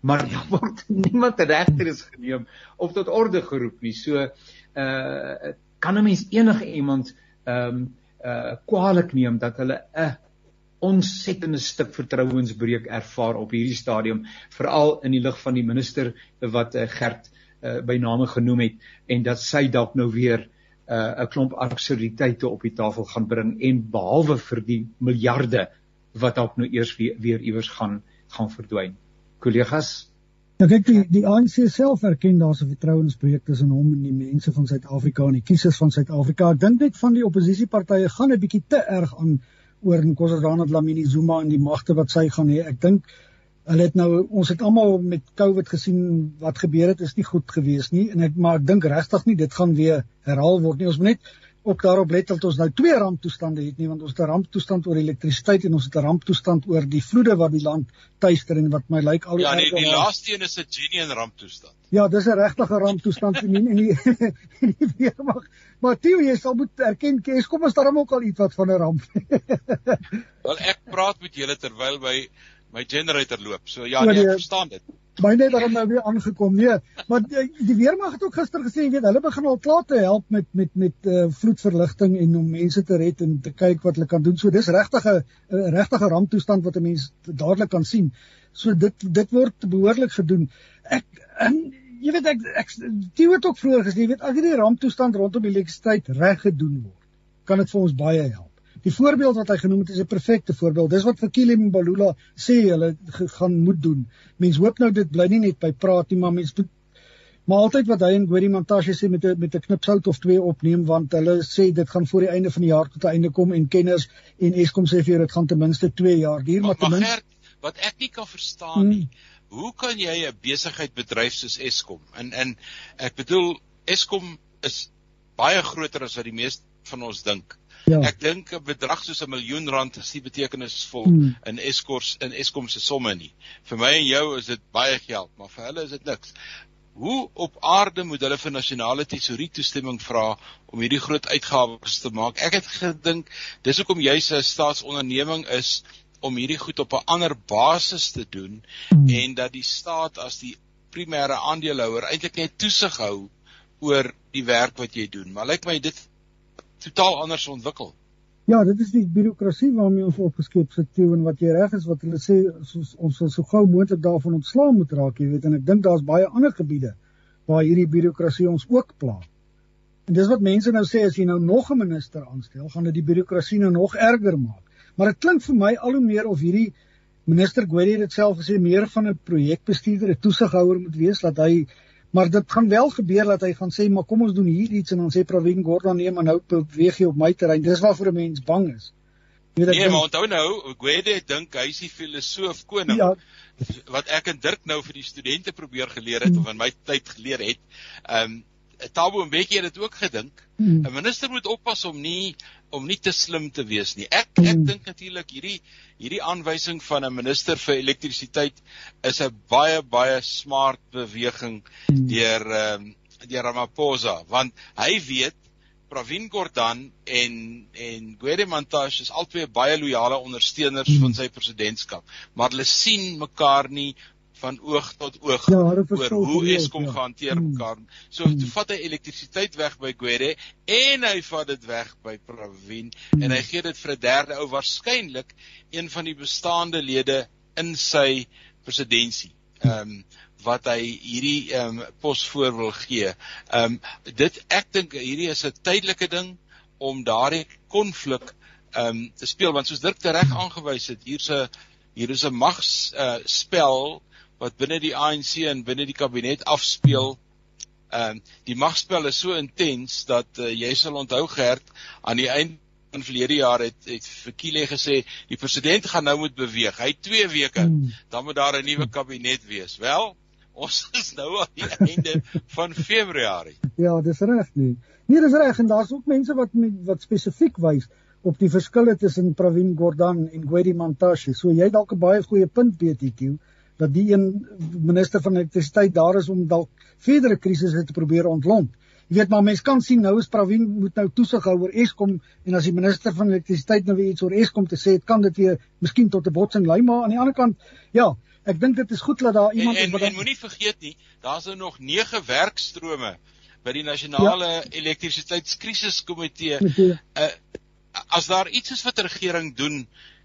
Maar ja, word niemand regter is geneem of tot orde geroep nie. So uh kan 'n mens enige iemand ehm um, uh kwaadlik neem dat hulle 'n ontsettende stuk vertrouensbreuk ervaar op hierdie stadium veral in die lig van die minister wat uh, Gert uh uh, by name genoem het en dat sy dalk nou weer uh, 'n uh, klomp absurditeite op die tafel gaan bring en behalwe vir die miljarde wat dalk nou eers weer, iewers gaan gaan verdwyn. Kollegas Ja kyk die die ANC self erken daar's 'n vertrouensbreuk tussen hom en die mense van Suid-Afrika en die kiesers van Suid-Afrika. Ek dink net van die oppositiepartye gaan 'n bietjie te erg aan oor Nkosazana Dlamini Zuma en die magte wat sy gaan hê. Ek dink Hulle het nou ons het almal met COVID gesien wat gebeur het is nie goed gewees nie en ek maar ek dink regtig nie dit gaan weer herhaal word nie. Ons moet net ook daarop let dat ons nou twee ramptoestande het nie want ons het 'n ramptoestand oor elektrisiteit en ons het 'n ramptoestand oor die vloede wat die land tuister en wat my lyk al Ja, nee, die laaste een is 'n genuine ramptoestand. Ja, dis 'n regtige ramptoestand en nie en nie weer mag. Maar Theo, jy sal moet erken, kes, kom ons daarom ook al iets wat van 'n ramp. Wel ek praat met julle terwyl by my generator loop. So ja, nee, ek verstaan dit. My net daarom nou weer aangekom. Nee, maar die, die weermag het ook gister gesê, jy weet, hulle begin al klaar te help met met met uh, vloedverligting en om mense te red en te kyk wat hulle kan doen. So dis regtig 'n regtige ramptoestand wat 'n mens dadelik kan sien. So dit dit word behoorlik gedoen. Ek en jy weet ek ek die het ook vroeër gesê, jy weet, as hierdie ramptoestand rondom elektrisiteit reg gedoen word, kan dit vir ons baie help. Die voorbeeld wat hy genoem het is 'n perfekte voorbeeld. Dis wat vir Kilim Balula sê hulle gaan moet doen. Mens hoop nou dit bly nie net by praat nie, maar mens moet maar altyd wat hy en Gori Montashe sê met 'n met 'n knipsout of twee opneem want hulle sê dit gaan voor die einde van die jaar tot 'n einde kom en kenners en Eskom sê vir dit gaan ten minste 2 jaar duur, maar ten minste wat ek nie kan verstaan nie. Hmm. Hoe kan jy 'n besigheid bedryf soos Eskom? En en ek bedoel Eskom is baie groter as wat die meeste van ons dink. Ja. Ek dink 'n bedrag soos 'n miljoen rand is nie betekenisvol hmm. in Eskors in Eskom se somme nie. Vir my en jou is dit baie geld, maar vir hulle is dit niks. Hoe op aarde moet hulle vir nasionale tesourie toestemming vra om hierdie groot uitgawes te maak? Ek het gedink dis hoekom jy 'n staatsonderneming is om hierdie goed op 'n ander basis te doen hmm. en dat die staat as die primêre aandeelhouer eintlik net toesig hou oor die werk wat jy doen. Maar lyk my dit totaal anders ontwikkel. Ja, dit is die birokrasie waarmee ons opgeskep sit toe en wat jy reg is wat hulle sê soos ons sal so gou moontlik daarvan ontslaa moet raak, jy weet en ek dink daar's baie ander gebiede waar hierdie birokrasie ons ook pla. En dis wat mense nou sê as jy nou nog 'n minister aanstel, gaan dit die birokrasie nou nog erger maak. Maar dit klink vir my al hoe meer of hierdie minister Gwedi dit self gesê meer van 'n projekbestuurder, 'n toesighouer moet wees dat hy Maar dit gaan wel gebeur dat hy gaan sê maar kom ons doen hier iets en dan sê Pravin Gordhan nee maar nou beweeg jy op my terrein. Dis waarvoor 'n mens bang is. Nee, denk, maar onthou nou, Gwede dink hy is die filosoof koning. Ja. Wat ek en Dirk nou vir die studente probeer geleer het hmm. of in my tyd geleer het. Ehm um, Tabo Mbeki het dit ook gedink. Hmm. 'n Minister moet oppas om nie om nie te slim te wees nie. Ek ek hmm. dink natuurlik hierdie hierdie aanwysing van 'n minister vir elektrisiteit is 'n baie baie smart beweging hmm. deur ehm um, deur Ramaphosa want hy weet Pravin Gordhan en en Gwede Mantashe is albei baie loyale ondersteuners hmm. van sy presidentskap, maar hulle sien mekaar nie van oog tot oog ja, oor hoe Eskom ja. gehanteer hmm. mekaar. So hmm. toe vat hy elektrisiteit weg by Gwede en hy vat dit weg by Pravin hmm. en hy gee dit vir 'n derde ou waarskynlik een van die bestaande lede in sy presidentskap. Ehm um, wat hy hierdie ehm um, pos voor wil gee. Ehm um, dit ek dink hierdie is 'n tydelike ding om daardie konflik ehm um, te speel want soos Dirk reg aangewys het, hier's 'n hier is 'n mags uh, spel wat binne die ANC en binne die kabinet afspeel. Ehm uh, die magspel is so intens dat uh, jy sal onthou gerd aan die einde van verlede jaar het het Fikile gesê die president gaan nou moet beweeg. Hy 2 weke hmm. dan moet daar 'n nuwe kabinet wees. Wel, ons is nou aan die einde van Februarie. Ja, dis reg nie. Nee, dis reg en daar's ook mense wat wat spesifiek wys op die verskille tussen Pravin Gordhan en Gwedi Mantashe. So jy dalk 'n baie goeie punt BTQ dat die een minister van elektrisiteit daar is om dalk verdere krisisse te probeer ontlont. Jy weet maar mense kan sien nou is Pravin moet nou toesig hou oor Eskom en as die minister van elektrisiteit nou weer iets oor Eskom te sê het, kan dit weer miskien tot 'n botsing lei maar aan die ander kant ja, ek dink dit is goed dat daar iemand en, en, is wat En moenie vergeet nie, daar's nou nog 9 werkstrome by die nasionale ja. elektrisiteitskrisis-komitee. Uh, as daar iets is wat die regering doen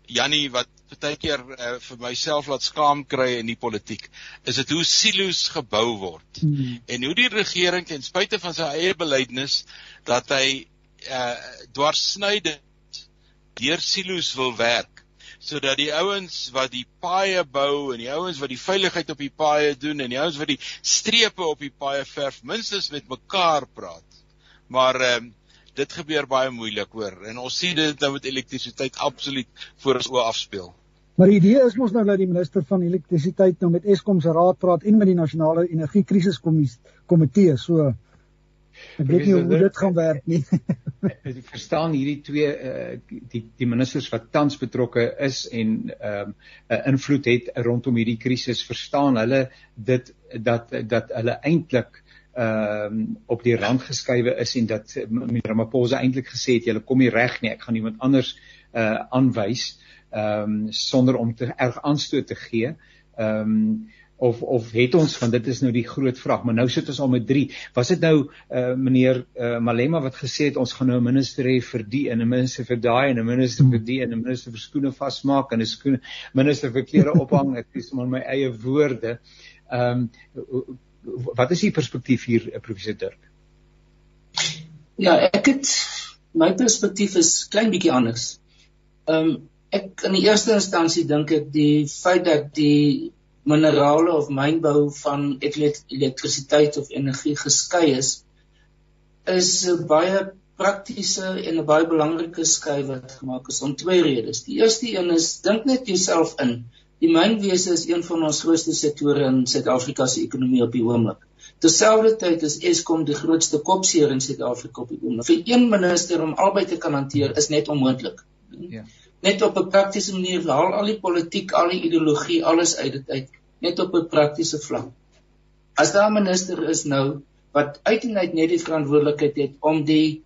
Jannie wat baie keer uh, vir myself laat skaam kry in die politiek, is dit hoe silo's gebou word. Hmm. En hoe die regering ten spyte van sy eie beleidnes dat hy uh dwarsnyde deur silo's wil werk sodat die ouens wat die paaie bou en die ouens wat die veiligheid op die paaie doen en die ouens wat die strepe op die paaie verf minstens met mekaar praat. Maar ehm uh, dit gebeur baie moeilik hoor en ons sien dit nou met elektrisiteit absoluut voor ons oë afspeel. Maar die idee is mos nou dat die minister van elektrisiteit nou met Eskom se raad praat en met die nasionale energiekrisiskomitee so ek weet nie hoe dit gaan werk nie. Ek verstaan hierdie twee uh, die die ministers wat tans betrokke is en ehm um, 'n invloed het rondom hierdie krisis verstaan hulle dit dat dat hulle eintlik ehm um, op die rand geskuif is en dat meneer Ramaphosa eintlik gesê het jy kom nie reg nie ek gaan iemand anders uh aanwys ehm um, sonder om te erg aanstoot te gee. Ehm um, of of het ons want dit is nou die groot vraag maar nou sit ons al met 3 was dit nou uh meneer uh, Malema wat gesê het ons gaan nou 'n minister hê vir die en 'n minister vir daai en 'n minister vir die en 'n minister vir skoene vasmaak en 'n skoene minister vir klere ophang. Ek is maar my eie woorde ehm um, wat is die perspektief hier eh, professor Dirk? Ja, ek het my perspektief is klein bietjie anders. Ehm um, ek in die eerste instansie dink ek die feit dat die minerale of mynbou van elektrisiteit of energie geskei is is 'n baie praktiese en 'n baie belangrike skei wat gemaak is om twee redes. Die eerste een is dink net jouself in. Die mynwese is een van ons grootste sektore in Suid-Afrika se ekonomie op die oomblik. Terselfdertyd is Eskom die grootste kopseer in Suid-Afrika op die oomblik. Vir een minister om albei te kan hanteer is net onmoontlik. Ja. Net op 'n praktiese manier haal al die politiek, al die ideologie, alles uit dit uit, net op 'n praktiese vlak. As daar 'n minister is nou wat uiteindelik net die verantwoordelikheid het om die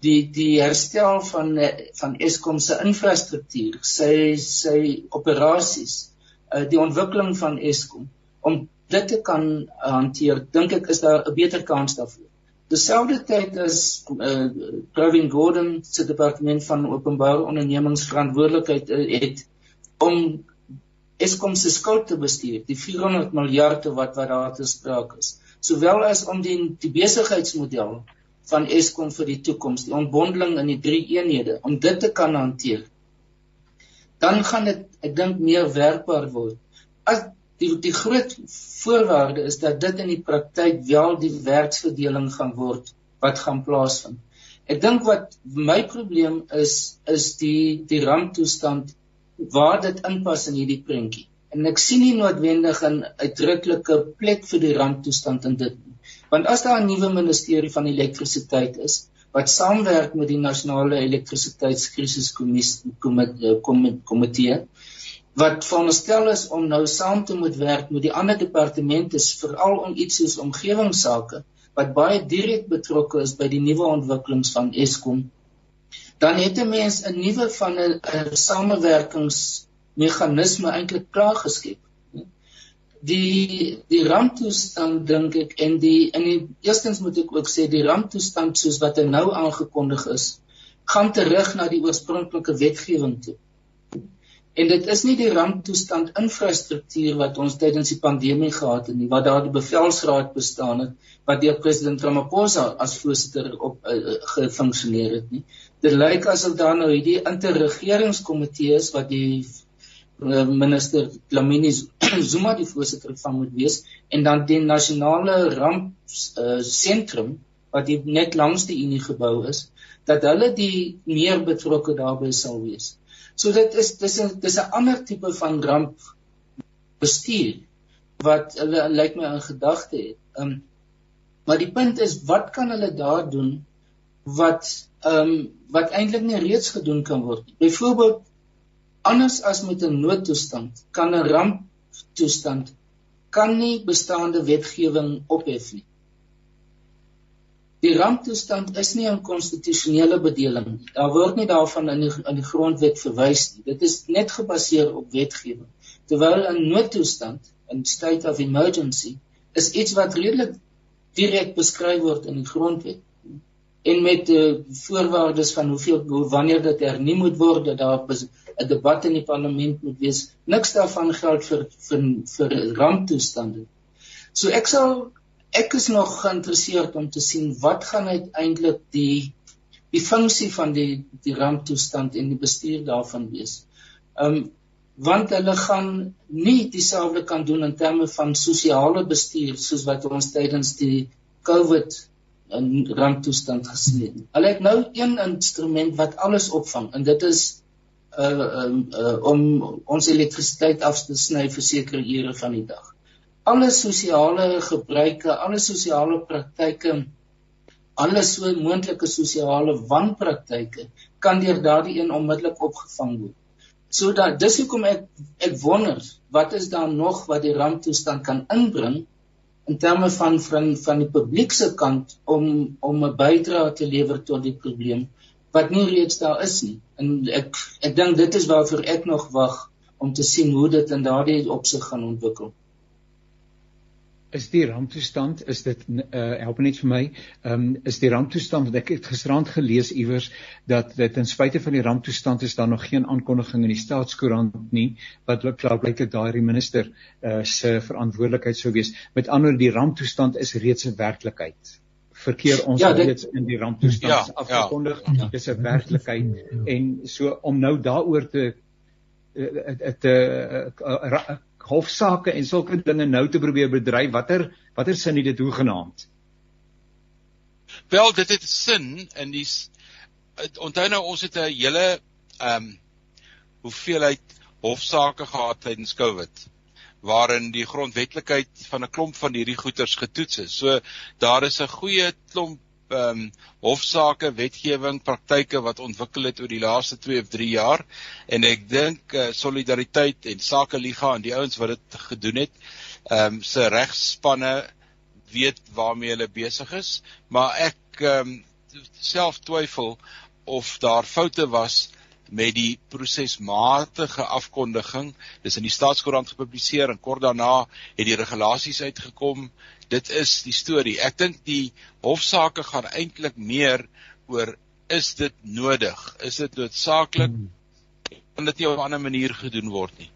die die herstel van van Eskom se infrastruktuur, sy sy operasies uh, die ontwikkeling van Eskom om dit te kan uh, hanteer, dink ek is daar 'n beter kans daarvoor. Terselfdertyd is uh, Pravin Gordhan se departement van openbare ondernemings verantwoordelikheid uh, het om Eskom se skuld te bestuur, die 400 miljard wat wat daar te sprake is, sowel as om die die besigheidsmodel van Eskom vir die toekoms, die ontbondeling in die drie eenhede om dit te kan hanteer dan gaan dit ek dink meer werkbaar word. As die die groot voorwaarde is dat dit in die praktyk wel die werksverdeling gaan word wat gaan plaasvind. Ek dink wat my probleem is is die die ramptoestand waar dit inpas in hierdie prentjie. En ek sien nie noodwendig 'n uitdruklike plek vir die ramptoestand in dit nie. Want as daar 'n nuwe ministerie van elektrisiteit is wat saamwerk met die nasionale elektrisiteitskrisiskommissie komitee wat veronderstel is om nou saam te moet werk met die ander departemente veral om iets soos omgewingsake wat baie direk betrokke is by die nuwe ontwikkelings van Eskom. Dan het 'n mens 'n nuwe van 'n samewerkingsmeganisme eintlik klaar geskep die die ramptoestand dink ek en die in die eerstens moet ek ook sê die ramptoestand soos wat hy nou aangekondig is gaan terug na die oorspronklike wetgewing toe En dit is nie die ramptoestand infrastruktuur wat ons tydens die pandemie gehad het nie, wat daar die bevelsraad bestaan het wat deur president Ramaphosa as voorsitter op uh, gefunksioneer het nie. Dit lyk asof daar nou hierdie interregeringskomitee is wat die minister Lamini Zuma die voorsitter van moet wees en dan die nasionale ramp uh, sentrum wat net langs die Unie gebou is, dat hulle die meer betrokke daarbey sal wees. So dit is dis 'n dis 'n ander tipe van ramp bestuur wat hulle lyk my in gedagte het. Um, maar die punt is wat kan hulle daar doen wat ehm um, wat eintlik nie reeds gedoen kan word nie. Byvoorbeeld anders as met 'n noodtoestand kan 'n ramptoestand kan nie bestaande wetgewing ophef nie. Die ramptoestand is nie 'n konstitusionele bedeling nie. Daar word nie daarvan in die in die grondwet verwys nie. Dit is net gebaseer op wetgewing. Terwyl 'n noodtoestand, 'n state of emergency, is iets wat redelik direk beskryf word in die grondwet en met uh, voorwaardes van hoeveel hoe wanneer dit hernie moet word dat daar 'n debat in die parlement moet wees. Niks daarvan geld vir vir vir ramptoestande. So ek sal ek is nog geïnteresseerd om te sien wat gaan uiteindelik die die funksie van die die ramptoestand en die bestuur daarvan wees. Um want hulle gaan nie dieselfde kan doen in terme van sosiale bestuur soos wat ons tydens die COVID in ramptoestand gesien het. Hulle het nou een instrument wat alles opvang en dit is uh um uh, om ons elektrisiteit af te sny vir sekere ure van die dag alle sosiale gebruike, alle sosiale praktyke, alle so moontlike sosiale wanpraktyke kan deur daardie een onmiddellik opgevang word. So dat dis hoekom ek ek wonder wat is daar nog wat die ramptoestand kan inbring in terme van van van die publiek se kant om om 'n bydrae te lewer tot die probleem wat nie reeds daar is nie. En ek ek dink dit is waarvoor ek nog wag om te sien hoe dit in daardie opsig gaan ontwikkel. Is die ramptoestand is dit uh, help net vir my um, is die ramptoestand wat ek het gisterand gelees iewers dat dit ten spyte van die ramptoestand is daar nog geen aankondiging in die staatskoerant nie wat klaar blyk dat daai minister uh, se verantwoordelikheid sou wees. Met ander die ramptoestand is reeds 'n werklikheid verkeer ons ja, dit, reeds in die ramptoestand ja, afgekondig. Ja, ja. dis 'n werklikheid. En so om nou daaroor te uh, te uh, uh, hofsaake en sulke dinge nou te probeer bedryf watter watter sin het dit hoegenaamd? Wel dit het sin in die onthou nou ons het 'n hele ehm um, hoeveelheid hofsaake gehad tydens Covid waarin die grondwetlikheid van 'n klomp van hierdie goeters getoets is. So daar is 'n goeie klomp ehm um, hofsaake, wetgewing, praktyke wat ontwikkel het oor die laaste 2 of 3 jaar en ek dink uh, solidariteit en sake liga en die ouens wat dit gedoen het, ehm um, se regspanne weet waarmee hulle besig is, maar ek ehm um, self twyfel of daar foute was met die prosesmatige afkondiging. Dis in die staatskoerant gepubliseer en kort daarna het die regulasies uitgekom dit is die storie. Ek dink die hofsaake gaan eintlik meer oor is dit nodig? Is dit noodsaaklik? Kan dit nie op 'n ander manier gedoen word nie?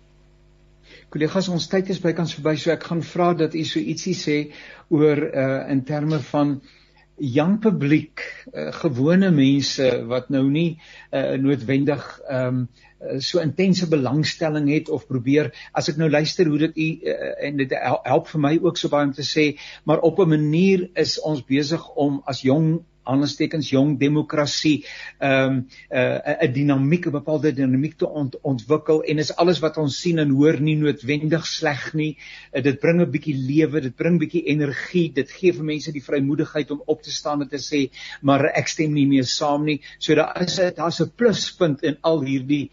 Kollegas, ons tyd is bykans verby, so ek gaan vra dat u so ietsie sê oor uh in terme van jong publiek, uh, gewone mense wat nou nie uh, noodwendig ehm um, so intense belangstelling het of probeer as ek nou luister hoe dit u uh, en dit help vir my ook so baie om te sê maar op 'n manier is ons besig om as jong aanstekens jong demokrasie ehm um, 'n uh, 'n dinamiek 'n bepaalde dinamiek te ont, ontwikkel en is alles wat ons sien en hoor nie noodwendig sleg nie. Uh, dit bring 'n bietjie lewe dit bring bietjie energie dit gee vir mense die vrymoedigheid om op te staan en te sê maar ek stem nie mee saam nie. So daar is daar's 'n pluspunt in al hierdie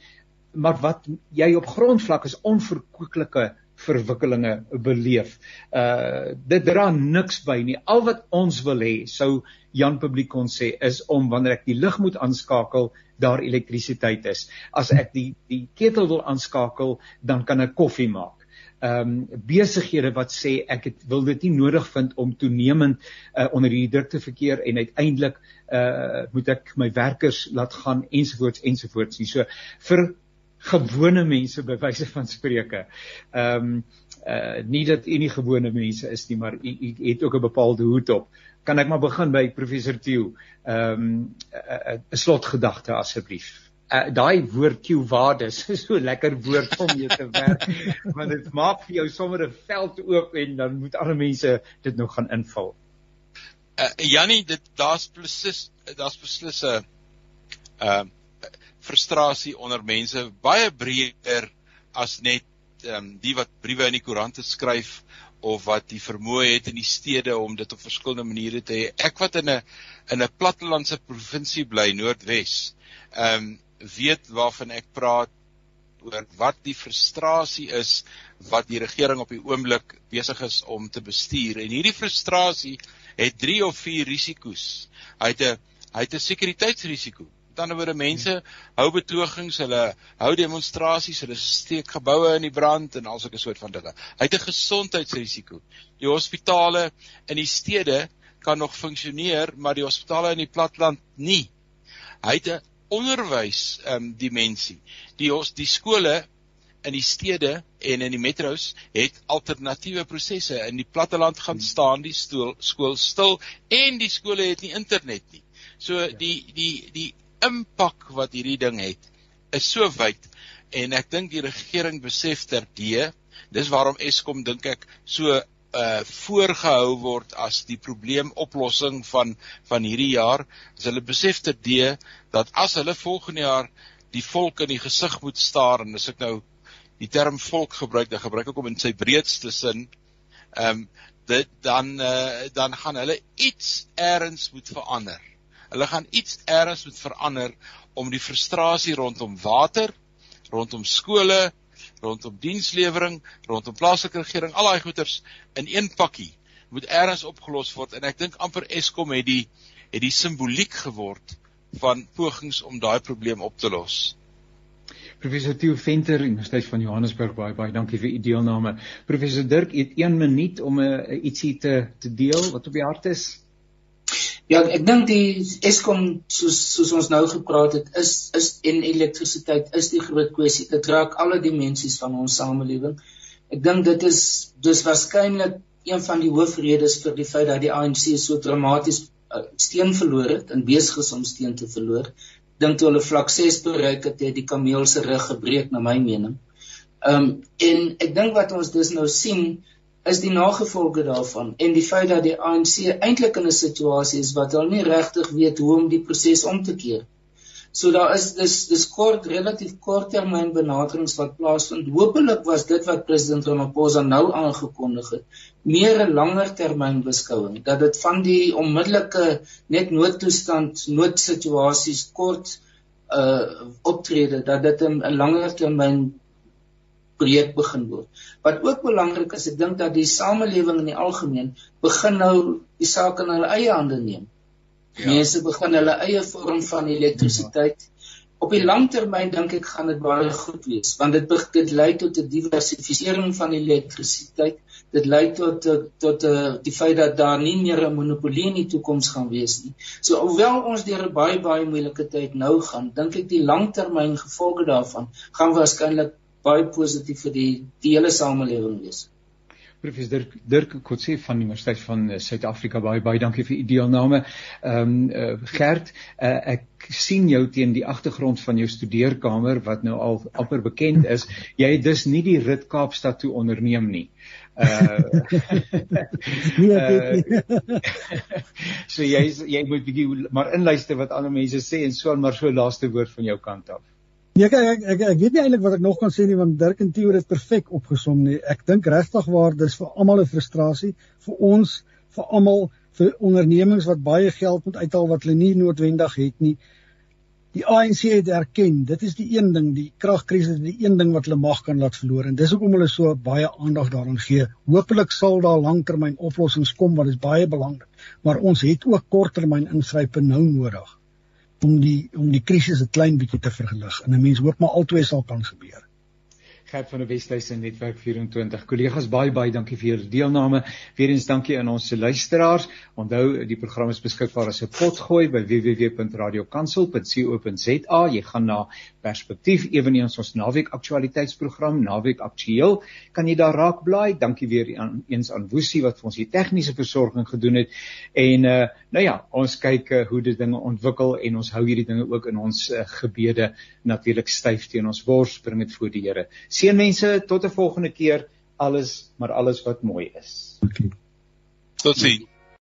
maar wat jy op grondvlak is onverkoeklike verwikkelinge beleef. Uh dit dra niks by nie. Al wat ons wil hê, sou Jan publiek kon sê, is om wanneer ek die lig moet aanskakel, daar elektrisiteit is. As ek die die ketel wil aanskakel, dan kan ek koffie maak. Ehm um, besighede wat sê ek het wil dit nie nodig vind om toenemend uh, onder hierdie druk te verkeer en uiteindelik uh moet ek my werkers laat gaan ensovoorts ensovoorts. So vir gewone mense by wyse van spreuke. Ehm um, uh nie dat u nie gewone mense is nie, maar u, u het ook 'n bepaalde hoed op. Kan ek maar begin by professor Tieu? Ehm um, 'n uh, slotgedagte asseblief. Uh, daai woord Q-waardes is so lekker woord om mee te werk want dit maak vir jou sommer 'n veld oop en dan moet ander mense dit nou gaan invul. Uh, Jannie, dit daar's beslis daar's beslis 'n uh frustrasie onder mense baie breër as net um, die wat briewe in die koerante skryf of wat die vermoë het in die stede om dit op verskillende maniere te hê. Ek wat in 'n in 'n plattelandse provinsie bly, Noordwes, ehm um, weet waarvan ek praat oor wat die frustrasie is wat die regering op die oomblik besig is om te bestuur. En hierdie frustrasie het 3 of 4 risiko's. Hy het 'n hy het 'n sekuriteitsrisiko Met ander woorde mense hou betogings, hulle hou demonstrasies, hulle steek geboue in die brand en al sulke soort van dinge. Hy het 'n gesondheidsrisiko. Die hospitale in die stede kan nog funksioneer, maar die hospitale in die platteland nie. Hy het 'n onderwys ehm um, dimensie. Die ons die skole in die stede en in die metro's het alternatiewe prosesse. In die platteland gaan staan die stoel, skool stil en die skole het nie internet nie. So die die die impak wat hierdie ding het is so wyd en ek dink die regering besef terdee dis waarom Eskom dink ek so uh voorgehou word as die probleemoplossing van van hierdie jaar. As hulle besef terdee dat as hulle volgende jaar die volk in die gesig moet staar en as ek nou die term volk gebruik dan gebruik ek hom in sy breedste sin ehm um, dit dan uh, dan gaan hulle iets eers moet verander Hulle gaan iets eers moet verander om die frustrasie rondom water, rondom skole, rondom dienslewering, rondom plaaslike regering, al daai goeters in een pakkie moet eers opgelos word en ek dink amper Eskom het die het die simboliek geword van pogings om daai probleem op te los. Professor Theo Venter, Universiteit van Johannesburg, baie baie dankie vir u deelname. Professor Dirk, u het 1 minuut om 'n uh, ietsie te te deel wat op die hart is. Ja, ek dink die Eskom soos soos ons nou gepraat het, is is en elektrisiteit is die groot kwessie. Dit raak alle dimensies van ons samelewing. Ek dink dit is dis waarskynlik een van die hoofredes vir die feit dat die ANC so dramaties uh, steen verloor het en besig is om steen te verloor. Dink toe hulle vlak 6 bereik het, het die kameel se rug gebreek na my mening. Ehm um, en ek dink wat ons dus nou sien is die nagevolge daarvan en die feit dat die ANC eintlik in 'n situasie is wat hulle nie regtig weet hoe om die proses om te keer. So daar is dis dis kort relatief kort termyn benaderings wat plaasvind. Hoopelik was dit wat president Ramaphosa nou aangekondig het, meer 'n langer termyn beskouing dat dit van die onmiddellike net noodtoestand, noodsituasies kort uh optrede dat dit 'n langer termyn projek begin word. Wat ook belangrik is, ek dink dat die samelewing in die algemeen begin nou die saak in hulle eie hande neem. Ja. Mense begin hulle eie vorm van elektrisiteit. Op die lang termyn dink ek gaan dit baie goed wees, want dit dit lei tot 'n diversifisering van elektrisiteit. Dit lei tot tot uh, die feit dat daar nie meer 'n monopolie in die toekoms gaan wees nie. So alhoewel ons deur 'n baie baie moeilike tyd nou gaan, dink ek die langtermyn gevolge daarvan gaan waarskynlik baie positief vir die die hele samelewing wees. Professor Dirk Dirk Kotse van die Universiteit van eh, Suid-Afrika baie baie dankie vir u deelname. Ehm um, uh, Gert, uh, ek sien jou teen die agtergrond van jou studeerkamer wat nou al amper bekend is. Jy het dus nie die rit Kaapstad toe onderneem nie. Uh Nee, dit nie. so jy jy moet bietjie maar inluister wat ander mense sê en so maar so laaste woord van jou kant af. Ja, ek ek ek, ek weet nie eintlik wat ek nog kan sê nie want Dirk en Theo het perfek opgesom nie. Ek dink regtig waar dis vir almal 'n frustrasie, vir ons, vir almal, vir ondernemings wat baie geld moet uithaal wat hulle nie noodwendig het nie. Die ANC het erken, dit is die een ding, die kragkrisis is die een ding wat hulle mag kan laat verloor en dis hoekom hulle so baie aandag daaraan gee. Hoopelik sal daar langtermyn oplossings kom wat is baie belangrik, maar ons het ook korttermyn ingrype nou nodig om die om die krisis 'n klein bietjie te verlig. En 'n mens hoop maar albei sal kan gebeur. Gert van die Wesduise Netwerk 24. Kollegas baie baie dankie vir julle deelname. Weerens dankie aan ons luisteraars. Onthou die program is beskikbaar as 'n potgooi by www.radiokansel.co.za. Jy gaan na Perspektief eweneens ons naweek aktualiteitsprogram Naweek Aktueel. Kan jy daar raak blaai? Dankie weer aan eens aan Woesie wat vir ons die tegniese versorging gedoen het. En uh nou ja, ons kyk uh, hoe dit dinge ontwikkel en ons hou hierdie dinge ook in ons uh, gebede natuurlik styf teen ons bors bring dit voor die Here. Seënmense tot 'n volgende keer alles maar alles wat mooi is. Totsiens.